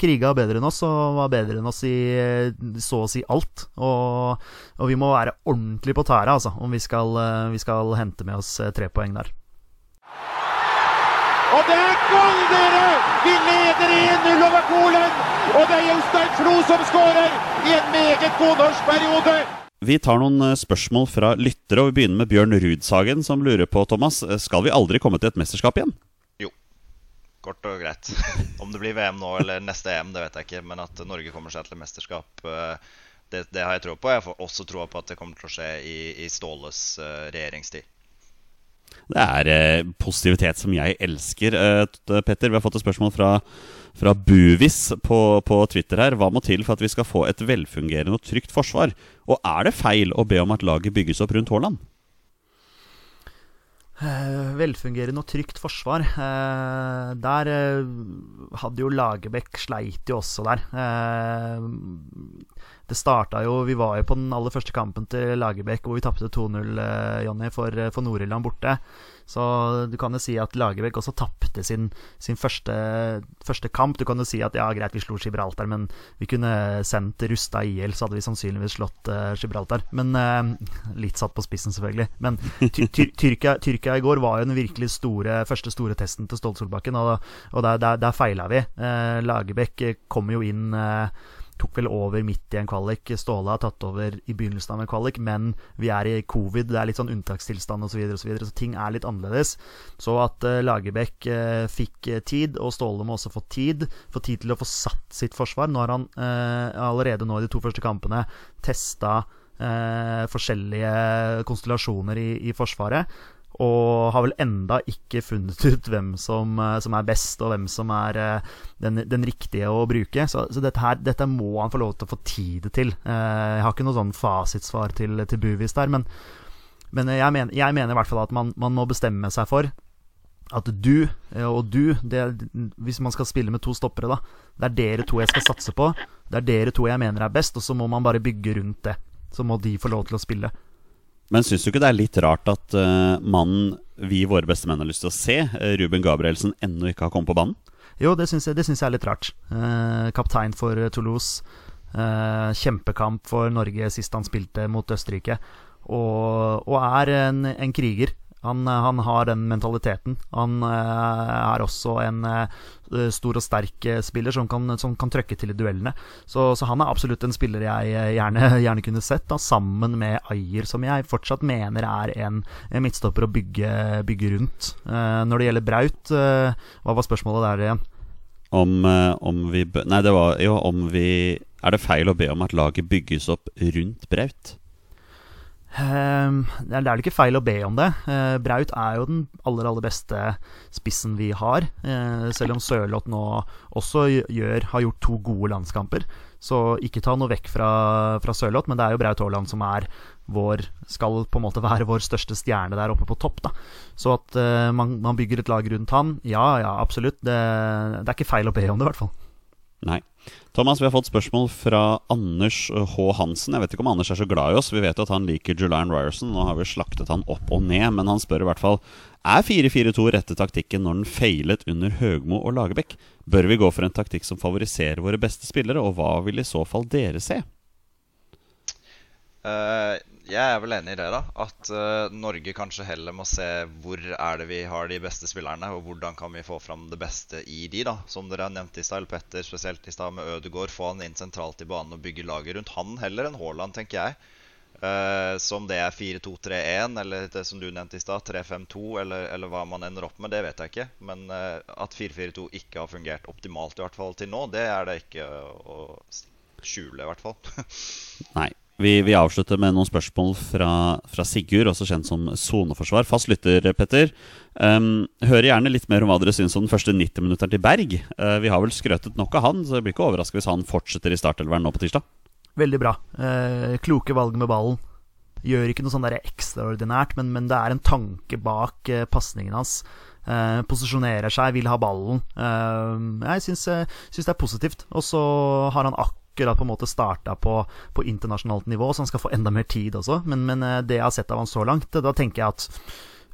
kriga bedre enn oss og var bedre enn oss i eh, så å si alt. Og, og vi må være ordentlig på tæra altså, om vi skal, eh, vi skal hente med oss eh, tre poeng der. Og det er gull, dere! Vi leder 1-0 over Polen! Og det er Jostein Flo som skårer i en meget god norsk periode! Vi tar noen eh, spørsmål fra lyttere, og vi begynner med Bjørn Rudsagen, som lurer på, Thomas, eh, skal vi aldri komme til et mesterskap igjen? Jo. Kort og greit. Om det blir VM nå eller neste EM, det vet jeg ikke. Men at Norge kommer seg til et mesterskap, eh, det, det har jeg tro på. Jeg får også troa på at det kommer til å skje i, i Ståles regjeringstid. Det er eh, positivitet som jeg elsker. Eh, Petter, vi har fått et spørsmål fra, fra Buvis på, på Twitter her. Hva må til for at vi skal få et velfungerende og trygt forsvar? Og er det feil å be om at laget bygges opp rundt Haaland? Eh, velfungerende og trygt forsvar. Eh, der eh, hadde jo Lagerbäck sleit jo også der. Eh, det starta jo Vi var jo på den aller første kampen til Lagerbäck hvor vi tapte 2-0, eh, Jonny, for, for Nord-Irland borte. Så du kan jo si at Lagerbäck også tapte sin, sin første, første kamp. Du kan jo si at ja, greit, vi slo Gibraltar, men vi kunne sendt Rusta IL, så hadde vi sannsynligvis slått uh, Gibraltar. Men uh, Litt satt på spissen, selvfølgelig. Men ty ty Tyrkia, Tyrkia i går var jo den virkelig store, første store testen til Ståle Solbakken, og, og der, der, der feila vi. Uh, Lagerbäck kom jo inn eh, tok vel over midt i en kvalik. Ståle har tatt over i begynnelsen av en kvalik, men vi er i covid, det er litt sånn unntakstilstand osv., så, videre, og så, videre, så ting er litt annerledes. Så at uh, Lagerbäck uh, fikk uh, tid, og Ståle må også få tid, få tid til å få satt sitt forsvar. Nå har han allerede nå i de to første kampene testa forskjellige konstellasjoner i, i Forsvaret. Og har vel enda ikke funnet ut hvem som, eh, som er best, og hvem som er eh, den, den riktige å bruke. Så, så dette, her, dette må han få lov til å få tid til. Eh, Jeg har ikke noe sånn fasitsvar til, til Buvis der, men, men jeg, mener, jeg mener i hvert fall at man, man må bestemme seg for at du og du det, Hvis man skal spille med to stoppere, da. Det er dere to jeg skal satse på. Det er dere to jeg mener er best, og så må man bare bygge rundt det. Så må de få lov til å spille. Men syns du ikke det er litt rart at uh, mannen vi våre beste menn har lyst til å se, uh, Ruben Gabrielsen, ennå ikke har kommet på banen? Jo, det syns jeg, jeg er litt rart. Uh, kaptein for Toulouse. Uh, kjempekamp for Norge sist han spilte mot Østerrike. Og, og er en, en kriger. Han, han, har den mentaliteten. Han eh, er også en eh, stor og sterk eh, spiller som kan, som kan trøkke til i duellene. Så, så, han er absolutt en spiller jeg eh, gjerne, gjerne kunne sett, da, sammen med Ayer, som jeg fortsatt mener er en, en midtstopper å bygge, bygge rundt. Uh, når det gjelder Braut, uh, hva var spørsmålet der igjen? Om, om vi Nei, det var jo om vi Er det feil å be om at laget bygges opp rundt Braut? Ehm, det er vel ikke feil å be om det. Eh, Braut er jo den aller, aller beste spissen vi har. Eh, selv om Sørloth nå også gjør, har gjort to gode landskamper. Så ikke ta noe vekk fra, fra Sørloth, men det er jo Braut Haaland som er vår Skal på en måte være vår største stjerne der oppe på topp. da Så at eh, man, man bygger et lag rundt han, ja ja, absolutt. Det, det er ikke feil å be om det, i hvert fall. Nei. Thomas, vi har fått spørsmål fra Anders H. Hansen. Jeg vet ikke om Anders er så glad i oss. Vi vet jo at han liker Julian Ryerson. Nå har vi slaktet han opp og ned, men han spør i hvert fall Er 4-4-2 rette taktikken når den feilet under Høgmo og Lagerbäck? Bør vi gå for en taktikk som favoriserer våre beste spillere, og hva vil i så fall dere se? Eh, jeg er vel enig i det, da. At eh, Norge kanskje heller må se hvor er det vi har de beste spillerne, og hvordan kan vi få fram det beste i de, da. Som dere har nevnt i stad, Petter spesielt i stad med Ødegaard. Få han inn sentralt i banen og bygge laget rundt han heller enn Haaland, tenker jeg. Eh, som det er 4-2-3-1, eller det som du nevnte i stad, 3-5-2, eller, eller hva man ender opp med, det vet jeg ikke. Men at 4-4-2 ikke har fungert optimalt, i hvert fall til nå, det er det ikke å skjule, i hvert fall. Nei. Vi, vi, avslutter med noen spørsmål fra, fra Sigurd, også kjent som soneforsvar. Fast lytter, Petter. Um, hører gjerne litt mer om hva dere syns om den første 90-minutteren til Berg. Uh, vi har vel skrøtet nok av han, så jeg blir ikke overraska hvis han fortsetter i startelveren nå på tirsdag. Veldig bra. Uh, kloke valg med ballen. Gjør ikke noe sånn der ekstraordinært, men, men, det er en tanke bak uh, pasningen hans. Posisjonerer seg, vil ha ballen. Jeg syns, syns, det er positivt. Og så har han akkurat akkurat på en måte starta på, på, internasjonalt nivå, så han skal få enda mer tid også. Men, men eh, det jeg har sett av han så langt, da tenker jeg at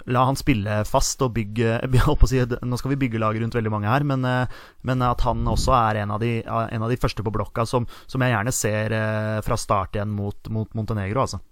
La han spille fast og bygge si, Nå skal vi bygge lag rundt veldig mange her, men, eh, men, at han også er en av de, en av de første på blokka som, som, jeg gjerne ser eh, fra start igjen mot, mot Montenegro. Altså.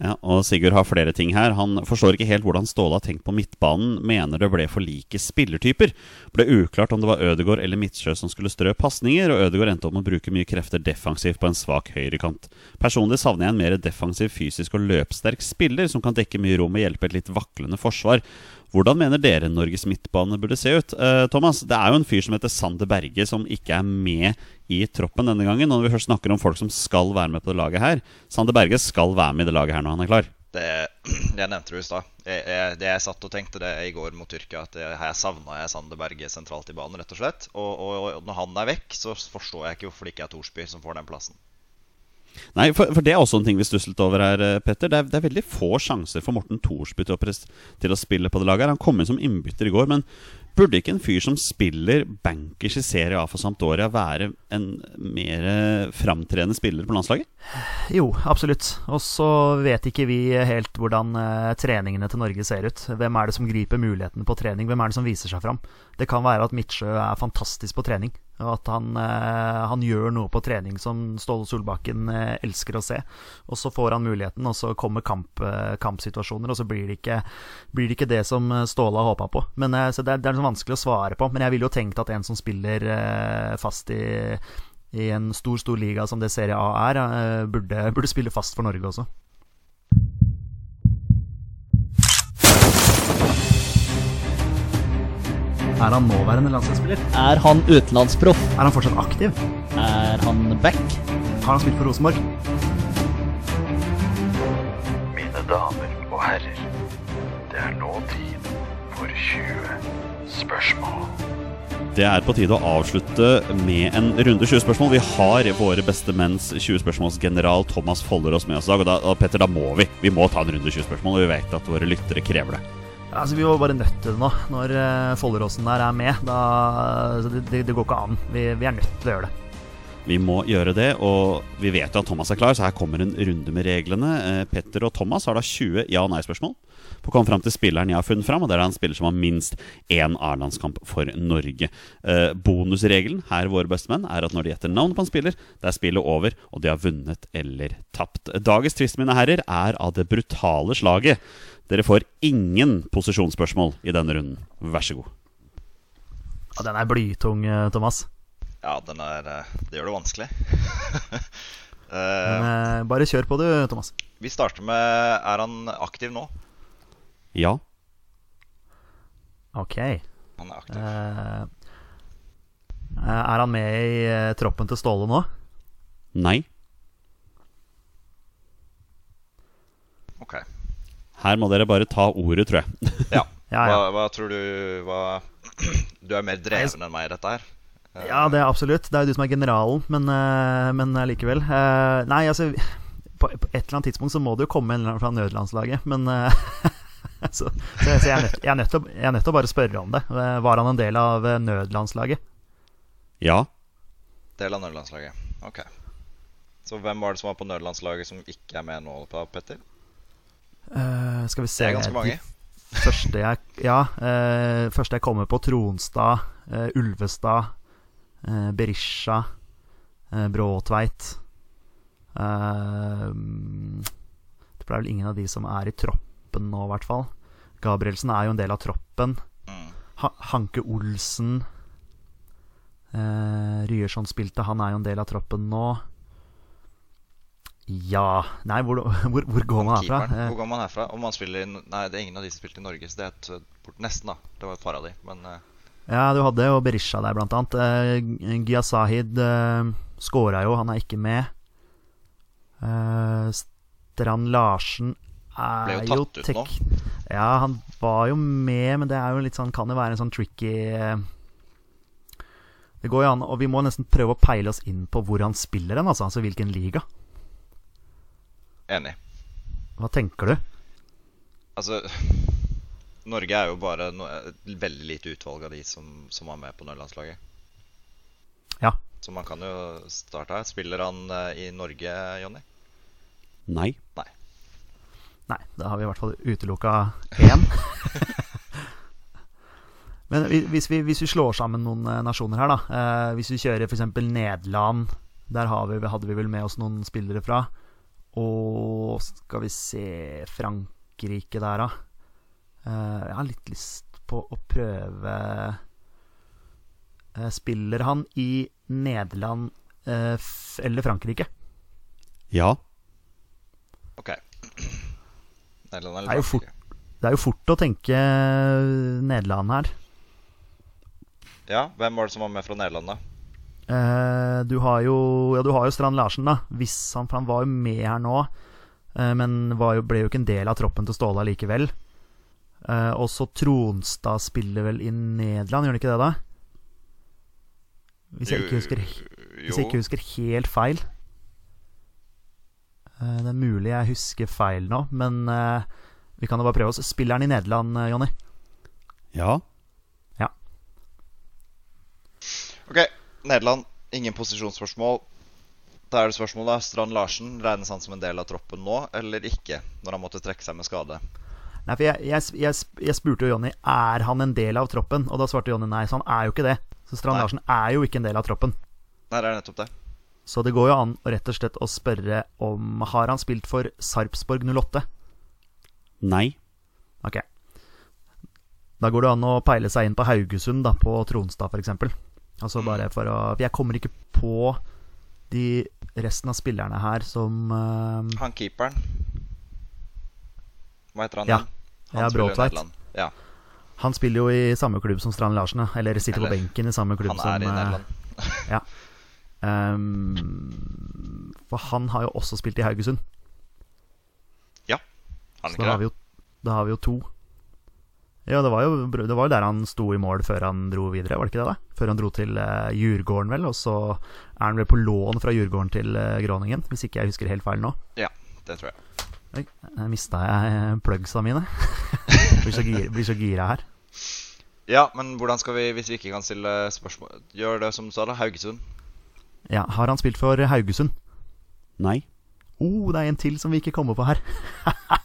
Ja, og Sigurd har flere ting her. Han forstår ikke helt hvordan Ståle har tenkt på midtbanen. Mener det ble for like spillertyper. Ble uklart om det var Ødegård eller Midtsjø som skulle strø pasninger, og Ødegård endte opp med å bruke mye krefter defensivt på en svak høyrekant. Personlig savner jeg en mer defensiv, fysisk og løpssterk spiller som kan dekke mye rom og hjelpe et litt vaklende forsvar. Hvordan mener dere Norges midtbane burde se ut? Eh, Thomas, det er jo en fyr som heter Sander Berge, som ikke er med i troppen denne gangen. Når vi først snakker om folk som skal være med på det laget her Sander Berge skal være med i det laget her når han er klar. Det, jeg nevnte det i stad. Det jeg satt og tenkte det i går mot Tyrkia, at jeg, her savna jeg Sander Berge sentralt i banen, rett og slett. Og, og, og når han er vekk, så forstår jeg ikke hvorfor det ikke er Thorsby som får den plassen. Nei, for, for, det er også en ting vi stusset over her, eh, Petter. Det er, det er veldig få sjanser for Morten Thorsby til, til, å spille på det laget. Han kom inn som innbytter i går, men burde ikke en fyr som spiller bankers i Serie A for Sampdoria, være en mer framtredende spiller på landslaget? Jo, absolutt. Og så vet ikke vi helt hvordan uh, treningene til Norge ser ut. Hvem er det som griper mulighetene på trening? Hvem er det som viser seg fram? Det kan være at Midtsjø er fantastisk på trening. Og at han, eh, han, gjør noe på trening som Ståle Solbakken eh, elsker å se. Og så får han muligheten, og så kommer kamp, eh, kampsituasjoner, og så blir det ikke, blir det, ikke det som Ståle har håpa på. Men, så det, er, det er vanskelig å svare på. Men jeg ville jo tenkt at en som spiller fast i, i en stor, stor liga som det Serie A er, burde, burde spille fast for Norge også. Er han nåværende landslagsspiller? Er han utenlandsproff? Er han fortsatt aktiv? Er han back? Har han spilt for Rosenborg? Mine damer og herrer, det er nå tid for 20 spørsmål. Det er på tide å avslutte med en runde 20 spørsmål. Vi har våre beste menns 20 spørsmålsgeneral Thomas Follerås med oss i dag. Og da, Petter, da må vi. Vi må ta en runde 20 spørsmål, og vi vet at våre lyttere krever det. Altså, vi var bare nødt til det nå. Når uh, Folleråsen der er med, da det, det, det, går ikke an. Vi, vi, er nødt til å gjøre det. Vi må gjøre det, og vi vet jo at Thomas er klar, så her kommer en runde med reglene. Uh, Petter og Thomas har da 20 ja- og nei-spørsmål på å komme fram til spilleren jeg har funnet fram. Og det er en spiller som har minst én A-landskamp for Norge. Eh, bonusregelen her, våre bestemenn, er at når de gjetter navnet på en spiller, det er spillet over, og de har vunnet eller tapt. Dagens tvist, mine herrer, er av det brutale slaget. Dere får ingen posisjonsspørsmål i denne runden. Vær så god. Ja, den er blytung, eh, Thomas. Ja, den er eh, Det gjør det vanskelig. Men, uh, bare kjør på, du, Thomas. Vi starter med Er han aktiv nå? Ja. Ok. Han er aktiv. Uh, er han med i uh, troppen til Ståle nå? Nei. Ok. Her må dere bare ta ordet, tror jeg. Ja. Ja, ja. Hva, hva tror du hva, Du er mer dreven enn meg i dette her. Eh, Ja, det er absolutt. Det er jo du som er generalen, men, eh, men likevel. Eh, nei, altså på, på et eller annet tidspunkt så må det jo komme en eller annen fra nødlandslaget, men eh, så, så, jeg, så jeg, er nødt, jeg, er nødt til, jeg er nødt til å bare spørre om det. Var han en del av eh, nødlandslaget? Ja. Del av nødlandslaget. Ok. Så hvem var det som var på nødlandslaget som ikke er med nå, Petter? Uh, skal vi se Det er ganske mange. Første jeg, ja, uh, første jeg kommer på, Tronstad, uh, Ulvestad, eh, Berisha, eh, Bråtveit Det ble vel ingen av de som er i troppen nå, i hvert fall. Gabrielsen er jo en del av troppen. Mm. Ha Hanke Olsen eh, Ryerson spilte, han er jo en del av troppen nå. Ja Nei, hvor, hvor, hvor går man herfra? Keeperen. Eh, Hvor går man herfra? Om man spiller Nei, det er ingen av de som spilte i Norge. Så det er et, port nesten, da. Det var et par av de. Men eh, Ja, du hadde jo Berisha der, blant annet. Eh, Gia Sahid eh, skåra jo, han er ikke med. Eh, Strand Larsen Ble jo jo tatt ut nå. Ja, han var jo med, men det er jo litt sånn, kan jo være en sånn tricky eh, Det går jo an, og vi må nesten prøve å peile oss inn på hvor han spiller hen, altså. Altså hvilken liga. enig. Hva tenker du? Altså Norge er jo bare no, et veldig lite utvalg av de som, som var med på nødlandslaget. Ja. Så man kan jo starte her. Spiller han eh, i Norge, Jonny? Nei. Nei. Nei, da har vi i hvert fall utelukka én. Men hvis vi, hvis vi slår sammen noen eh, nasjoner her, da. Eh, hvis vi kjører f.eks. Nederland. Der har vi, hadde vi vel med oss noen spillere fra. Og skal vi se Frankrike der, da. Eh, jeg har litt lyst på å prøve eh, Spiller han i Nederland eh, f eller Frankrike? Ja. Ok. Nederland Det er eller Frankrike? det er jo fort å tenke Nederland her. Ja, hvem var det som var med fra Nederland, da? Eh, du har jo Ja, du har jo Strand Larsen, da. Hvis han, for han var jo med her nå, eh, men var jo, ble jo ikke en del av troppen til Ståle likevel. Eh, og så Tronstad spiller vel i Nederland, gjør han ikke det, da? Hvis jeg ikke husker, hvis jeg ikke husker helt feil. Eh, det er mulig jeg husker feil nå, men eh, vi kan jo bare prøve oss. Spiller han i Nederland, eh, Jonny? Ja. Ok, Nederland. Ingen posisjonsspørsmål. Da er det spørsmålet Strand Larsen, regnes han som en del av troppen nå, eller ikke? Når han måtte trekke seg med skade. Nei, for jeg, jeg, jeg, jeg spurte jo Jonny er han en del av troppen, og da svarte Jonny nei, så han er jo ikke det. Så Strand Nei. Larsen er jo ikke en del av troppen. Nei, det er nettopp det. Så det går jo an å rett og slett å spørre om Har han spilt for Sarpsborg 08? Nei. Ok. Da går det an å peile seg inn på Haugesund, da, på Tronstad f.eks. Altså bare for å For jeg kommer ikke på de resten av spillerne her som uh, Han keeperen Hva heter han? Ja. Han Ja, Bråtveit. Ja, Han spiller jo i samme klubb som Strand Larsen. Eller sitter Eller, på benken i samme klubb som han som er i Nederland. Nederland. ehm, For han har jo også spilt i Haugesund. Ja, han da ikke har vi det? da har vi jo to. Ja, det var, jo, det var jo der han sto i mål før han dro videre, var det ikke det? da? Før han dro til uh, Djurgården, vel. Og så er han vel på lån fra Djurgården til uh, Groningen, hvis ikke jeg husker helt feil nå. Ja, det tror jeg. Oi, mista jeg eh, plugsa mine. blir, så gira, blir så gira her. Ja, men hvordan skal vi, hvis vi ikke kan stille spørsmål Gjør det som du sa, da. Haugesund. Ja, Har han spilt for Haugesund? Nei. Oh, det er en til som vi ikke kommer på her.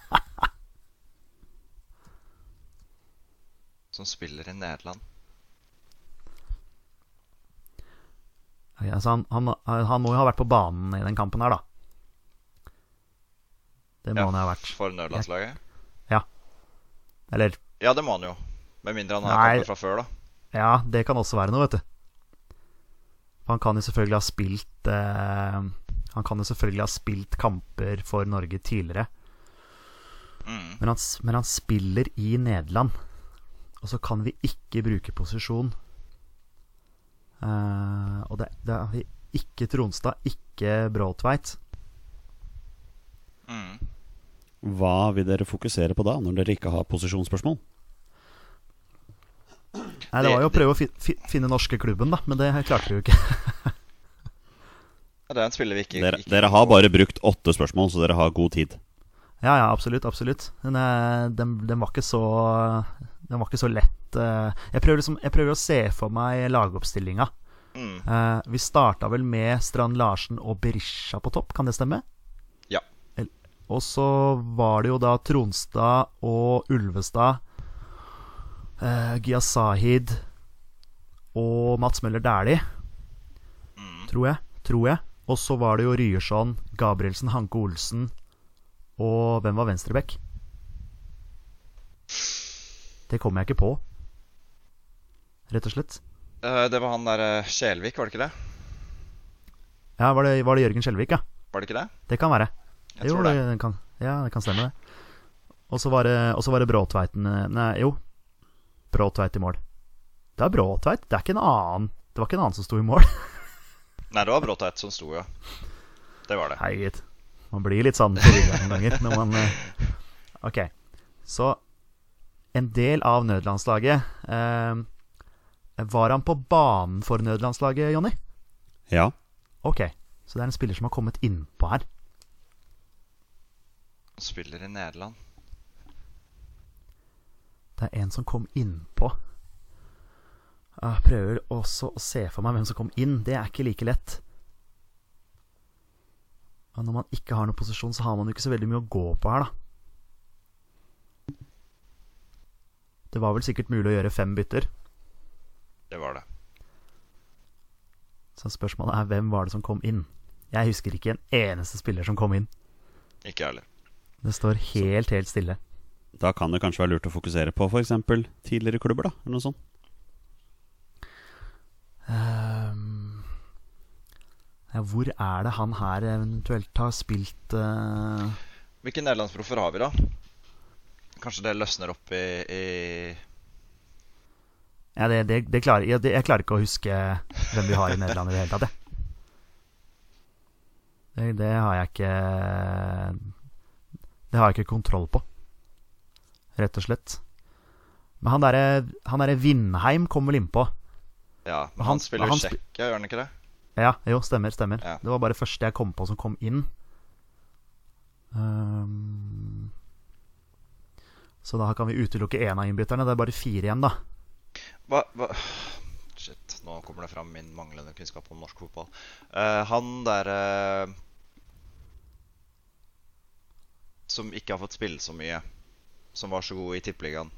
Som spiller i Nederland. Ok, altså han, han, han må jo ha vært på banen i den kampen her, da. Det må Ja, han jo ha vært. For nødlandslaget? Eller Ja, det må han jo. Med mindre han har Nei. kamper fra før, da. Ja, det kan også være noe, vet du. For han kan jo selvfølgelig ha spilt eh, Han kan jo selvfølgelig ha spilt kamper for Norge tidligere. Mm. Men han, men han spiller i Nederland. Og så kan vi ikke bruke posisjon. Eh, og det, det er ikke Tronstad, ikke Bråtveit. Mm. Hva vil dere fokusere på da, når dere ikke har posisjonsspørsmål? Nei, Det var jo å prøve å fi, fi, finne norske klubben, da, men det klarte vi jo ikke. Ja, det er en spiller vi ikke, Dere, ikke dere har bare brukt åtte spørsmål, så dere har god tid. Ja, ja, absolutt. absolutt Men eh, den, den var ikke så Den var ikke så lett. eh. Jeg prøver, liksom, jeg prøver å se for meg lagoppstillinga. Mm. Eh, vi starta vel med Strand Larsen og Berisha på topp, kan det stemme? Ja. Og så var det jo da Tronstad og Ulvestad, uh, Gya Sahid og Mats Møller Dæhlie, tror jeg. Tror jeg. Og så var det jo Ryerson, Gabrielsen, Hanke Olsen og hvem var venstreback? Det kommer jeg ikke på, rett og slett. Uh, det var han der eh, Skjelvik, var det ikke det? Ja, Var det, var det Jørgen Skjelvik, ja? Var det ikke det? Det kan være. Jeg jo, tror det. det kan, ja, det kan stemme, det. Og så var det, var det Bråtveiten eh, Nei, jo. Bråtveit i mål. Det er Bråtveit. Det er ikke en annen Det var ikke en annen som sto i mål. Nei, det var Bråtveit som sto, ja. Det var det. Hei, gitt. Man blir litt sånn forvirra noen ganger når man eh, Ok. Så en del av nødlandslaget eh, Var han på banen for nødlandslaget, Jonny? Ja. Ok. Så det er en spiller som har kommet innpå her. Spiller i Nederland. Det er en som kom innpå. Jeg prøver også å se for meg hvem som kom inn. Det er ikke like lett. Og når man ikke har noen posisjon, så har man jo ikke så veldig mye å gå på her, da. Det var vel sikkert mulig å gjøre fem bytter. Det var det. Så spørsmålet er hvem var det som kom inn? Jeg husker ikke en eneste spiller som kom inn. Ikke jeg heller. Det står helt, helt stille. Da kan det kanskje være lurt å fokusere på f.eks. tidligere klubber, da. Eller noe sånt. Um, ja, hvor er det han her eventuelt har spilt uh... Hvilke nederlandsproffer har vi, da? Kanskje det løsner opp i, i Ja, det, det, det klarer, jeg, det, jeg klarer ikke å huske hvem vi har i Nederland i det hele tatt, jeg. Det, det har jeg ikke Det har jeg ikke kontroll på, rett og slett. Men han derre han Vindheim kom vel innpå. Ja, men Han- han, spiller jo Tsjekkia, gjør han ikke det? Ja, jo, stemmer, stemmer. Ja. Det var bare første jeg kom på som kom inn. Um, så da kan vi utelukke én av innbytterne. Det er bare fire igjen, da. Hva, hva Shit, nå kommer det fram min manglende kunnskap om norsk fotball. Uh, han derre Som ikke har fått spille så mye. Som var så god i Tippeligaen.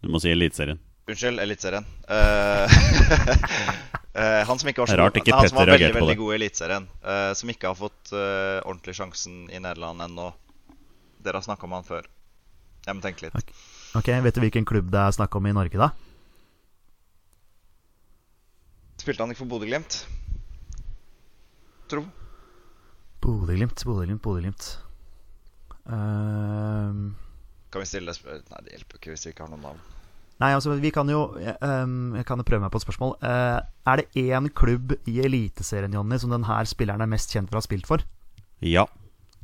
Du må si Eliteserien. Unnskyld, Eliteserien. Eh, eh, han som ikke var så Rart god ikke Nei, Han som var Petter veldig, reagerte på veldig god i Eliteserien. Uh, som ikke har fått uh, ordentlig sjansen i Nederland ennå. Dere har snakka om han før. Jeg må tenke litt. Ok, Vet du hvilken klubb det er snakk om i Norge, da? Spilte han ikke for Bodø-Glimt? Tro. Bodø-Glimt, Bodø-Glimt, Bodø-Glimt. Ehm, Kan vi stille spørsmål? Nei, det hjelper ikke hvis vi ikke har noen navn. nei, altså, vi kan jo um, Jeg kan jo prøve meg på et spørsmål. Uh, er det én klubb i Eliteserien, Jonny, som denne spilleren er mest kjent for å ha spilt for? Ja.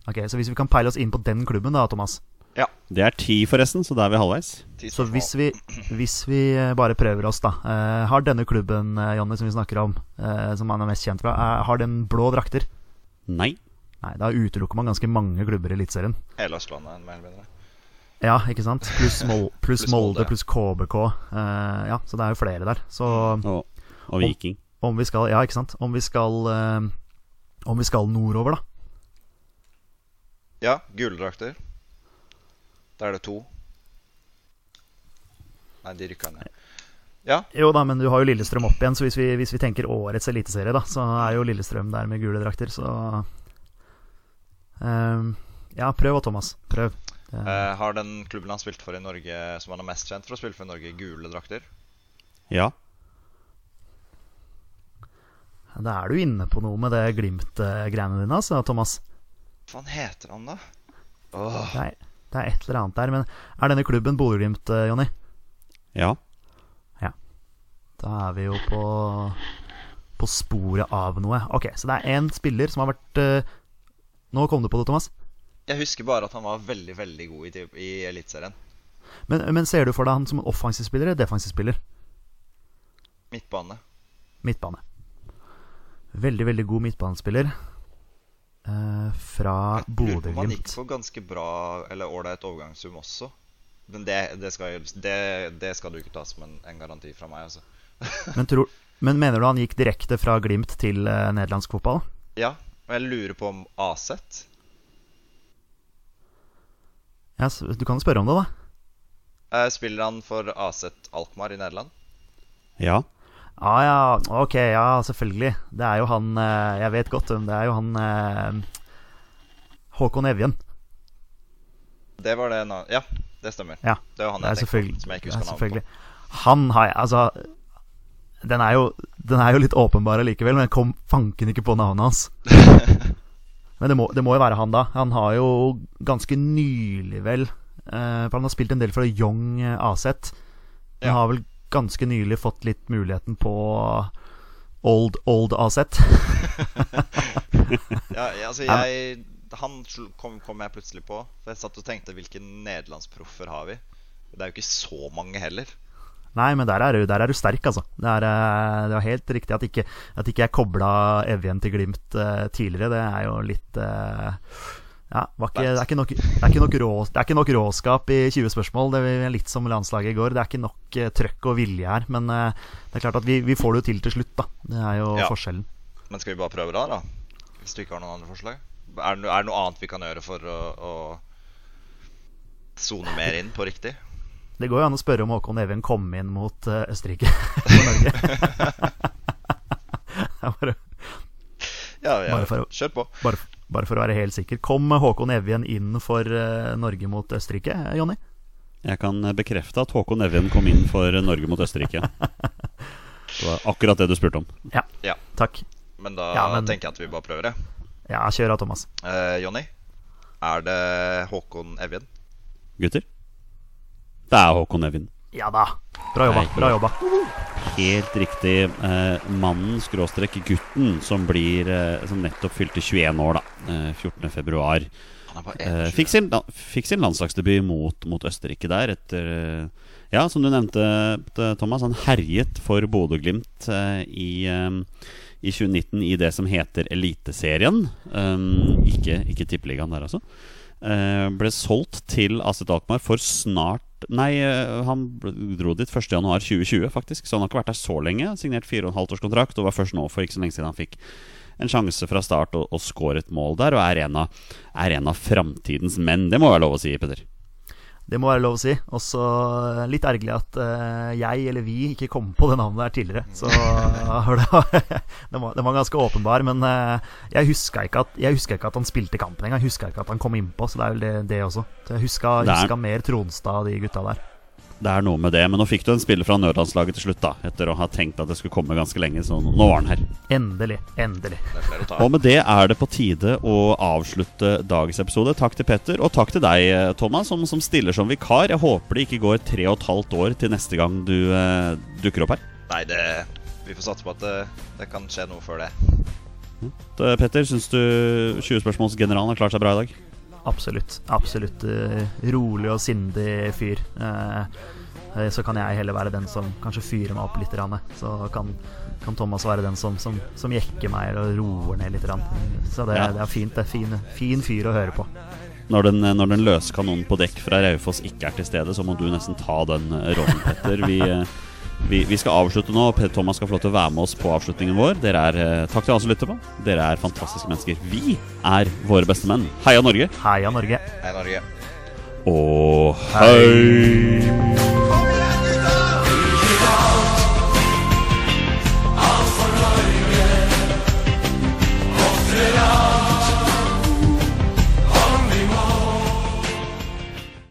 Ok, Så hvis vi kan peile oss inn på den klubben, da, Thomas. Ja. Det er ti, forresten, så da er vi halvveis. Så hvis vi, hvis vi eh, bare prøver oss, da. Uh, har denne klubben, Jonny, som vi snakker om, uh, som han er mest kjent fra, har den blå drakter? Nei. Nei, da utelukker man ganske mange klubber i Eliteserien. Hele Østlandet, mer eller mindre. Ja, ikke sant? Pluss Mol plus Molde, pluss KBK. Uh, ja, så det er jo flere der. Så Og, og Viking. om vi skal Ja, ikke sant? Om vi skal uh, Om vi skal nordover, da. Ja, guldrakter. Da er det to. Nei, de rykka ned. Ja, Jo da, men du har jo Lillestrøm opp igjen, så hvis vi, hvis vi tenker årets eliteserie, da, så er jo Lillestrøm der med gule drakter, så eh, Ja, prøv da, Thomas. Prøv. Eh, Har den klubben han spilte for i Norge, som han er mest kjent for å spille for i Norge, gule drakter? Ja. Da er du inne på noe med det Glimt-greiene dine, altså, Thomas. Hva faen heter han, da? Oh. Det er, det er et eller annet der. Men er denne klubben Bodø-Glimt, eh, Jonny? Ja. Da er vi jo på På sporet av noe. Ok, så det er én spiller som har vært eh, Nå kom du på det, Thomas. Jeg husker bare at han var veldig, veldig god i, i Eliteserien. Men, men ser du for deg han som en offensiv spiller eller defensiv spiller? Midtbane. Midtbane. Veldig, veldig god midtbanespiller. Eh, fra Bodø-Glimt. Man han gikk på ganske bra eller ålreit overgangssum også. Men det, det, skal, det, det skal du ikke ta som en, en garanti fra meg, altså. Men, tror, men mener du han gikk direkte fra Glimt til eh, nederlandsk fotball? Ja, og jeg lurer på om Aset Ja, du kan spørre om det, da. eh, Spiller han for Aset Alkmaar i Nederland? Ja. Ja, ja, ok, ja, selvfølgelig. Det er jo han eh, Jeg vet godt hvem det er. jo han eh, Håkon Evjen. Det var det navnet Ja, det stemmer. Ja, Det var han jeg tenkte på, som jeg ikke det er husker navnet på. Han har jeg Altså, den er jo, den er jo litt åpenbar likevel, men jeg kom fanken ikke på navnet hans. Men det må, det må jo være han, da. Han har jo ganske nylig, vel eh, For han har spilt en del for Young Aset. Han Ja. har vel ganske nylig fått litt muligheten på Old Old Aset. Ja, ja, altså jeg Han kom, kom jeg plutselig på. For jeg satt og tenkte hvilke nederlandsproffer har vi? Det er jo ikke så mange heller. Nei, men der er du, der er du sterk, altså. Det er, eh, det er helt riktig at ikke, at ikke jeg kobla Evjen til Glimt uh, tidligere. Det er jo litt uh, Ja, var ikke, det, er ikke nok, det, er ikke nok rå, det er ikke nok råskap i 20 spørsmål. Det er litt som landslaget i går. Det er ikke nok trøkk og vilje her. Men det er klart at vi, vi får det jo til til slutt, da. Det er jo Ja. forskjellen. Men skal vi bare prøve da, da? Hvis du ikke har noen andre forslag? Er det, er det noe annet vi kan gjøre for å, å sone mer inn på riktig? Det går jo an å spørre om Håkon Even kom inn mot eh, Østerrike for Norge. Bare, Ja, ja Bare for å- kjør på. bare, bare for å være helt sikker. Kom Håkon Evjen inn for eh, Norge mot Østerrike, eh, Jonny? Jeg kan bekrefte at Håkon Evjen kom inn for Norge mot Østerrike. Det var akkurat det du spurte om. Ja. Ja. Takk. Men da Ja, men- tenker jeg at vi bare prøver det. Ja, kjør av, Thomas. Eh, Jonny, er det Håkon Evjen? Gutter? Det er Håkon Evjen. Ja da. Bra jobba. Bra jobba. Helt riktig. Eh, mannen, skråstrek gutten, som blir eh, Som nettopp fylte 21 år, da. Eh, 14. februar. Han er bare Eh, fikk, sin, fikk sin landslagsdebut mot, mot Østerrike der etter eh, Ja, som du nevnte, eh, Thomas, han herjet for Bodø-Glimt i, i 2019 i det som heter Eliteserien. Um, ikke ikke Tippeligaen der, altså. Eh, ble solgt til Aset Alkmaar for snart Nei, eh, han dro dit 1.1.2020, faktisk. Så han har ikke vært der så lenge. Signert 4,5 års kontrakt, og var først nå for ikke så lenge siden han fikk en sjanse fra start og, og skåret mål der, og er en av, av framtidens menn. Det må være lov å si, Petter. Det må være lov å si. Også eh, litt ergerlig at eh, jeg eller vi ikke kom på det navnet der tidligere. Så det var, den var, den var ganske åpenbar. Men eh, jeg huska ikke, ikke at han spilte kampen engang. Huska ikke at han kom innpå, så det er vel det, det også. Så jeg huska, huska mer Tronstad og de gutta der. Det er noe med det. Men nå fikk du en spiller fra nødlandslaget til slutt, da. Etter å ha tenkt at det skulle komme ganske lenge. Så nå var han her. Endelig. Endelig. Og med det er det på tide å avslutte dagens episode. Takk til Petter, og takk til deg, eh, Thomas, som, som stiller som vikar. Jeg håper det ikke går tre og et halvt år til neste gang du eh, dukker opp her. Nei, det Vi får satse på at det, det kan skje noe før det. Eh, Petter, syns du 20-spørsmålsgeneralen har klart seg bra i dag? Absolutt. Absolutt eh, rolig og sindig fyr. Eh, eh, så kan jeg heller være den som kanskje fyrer meg opp litt. Så kan, kan Thomas være den som, som, som jekker meg og roer ned litt. Så det, Ja. det er fint. Det er fin, fin fyr å høre på. Når den, når den løse kanonen på dekk fra Raufoss ikke er til stede, så må du nesten ta den rollen, Petter. Vi, vi, vi skal avslutte nå. og Petter Thomas skal få lov til å være med oss på avslutningen vår. Dere er, eh, Takk til alle som lytter på. Dere er fantastiske mennesker. Vi er våre beste menn. Heia Norge! Heia Norge. Heia Norge. Og hei!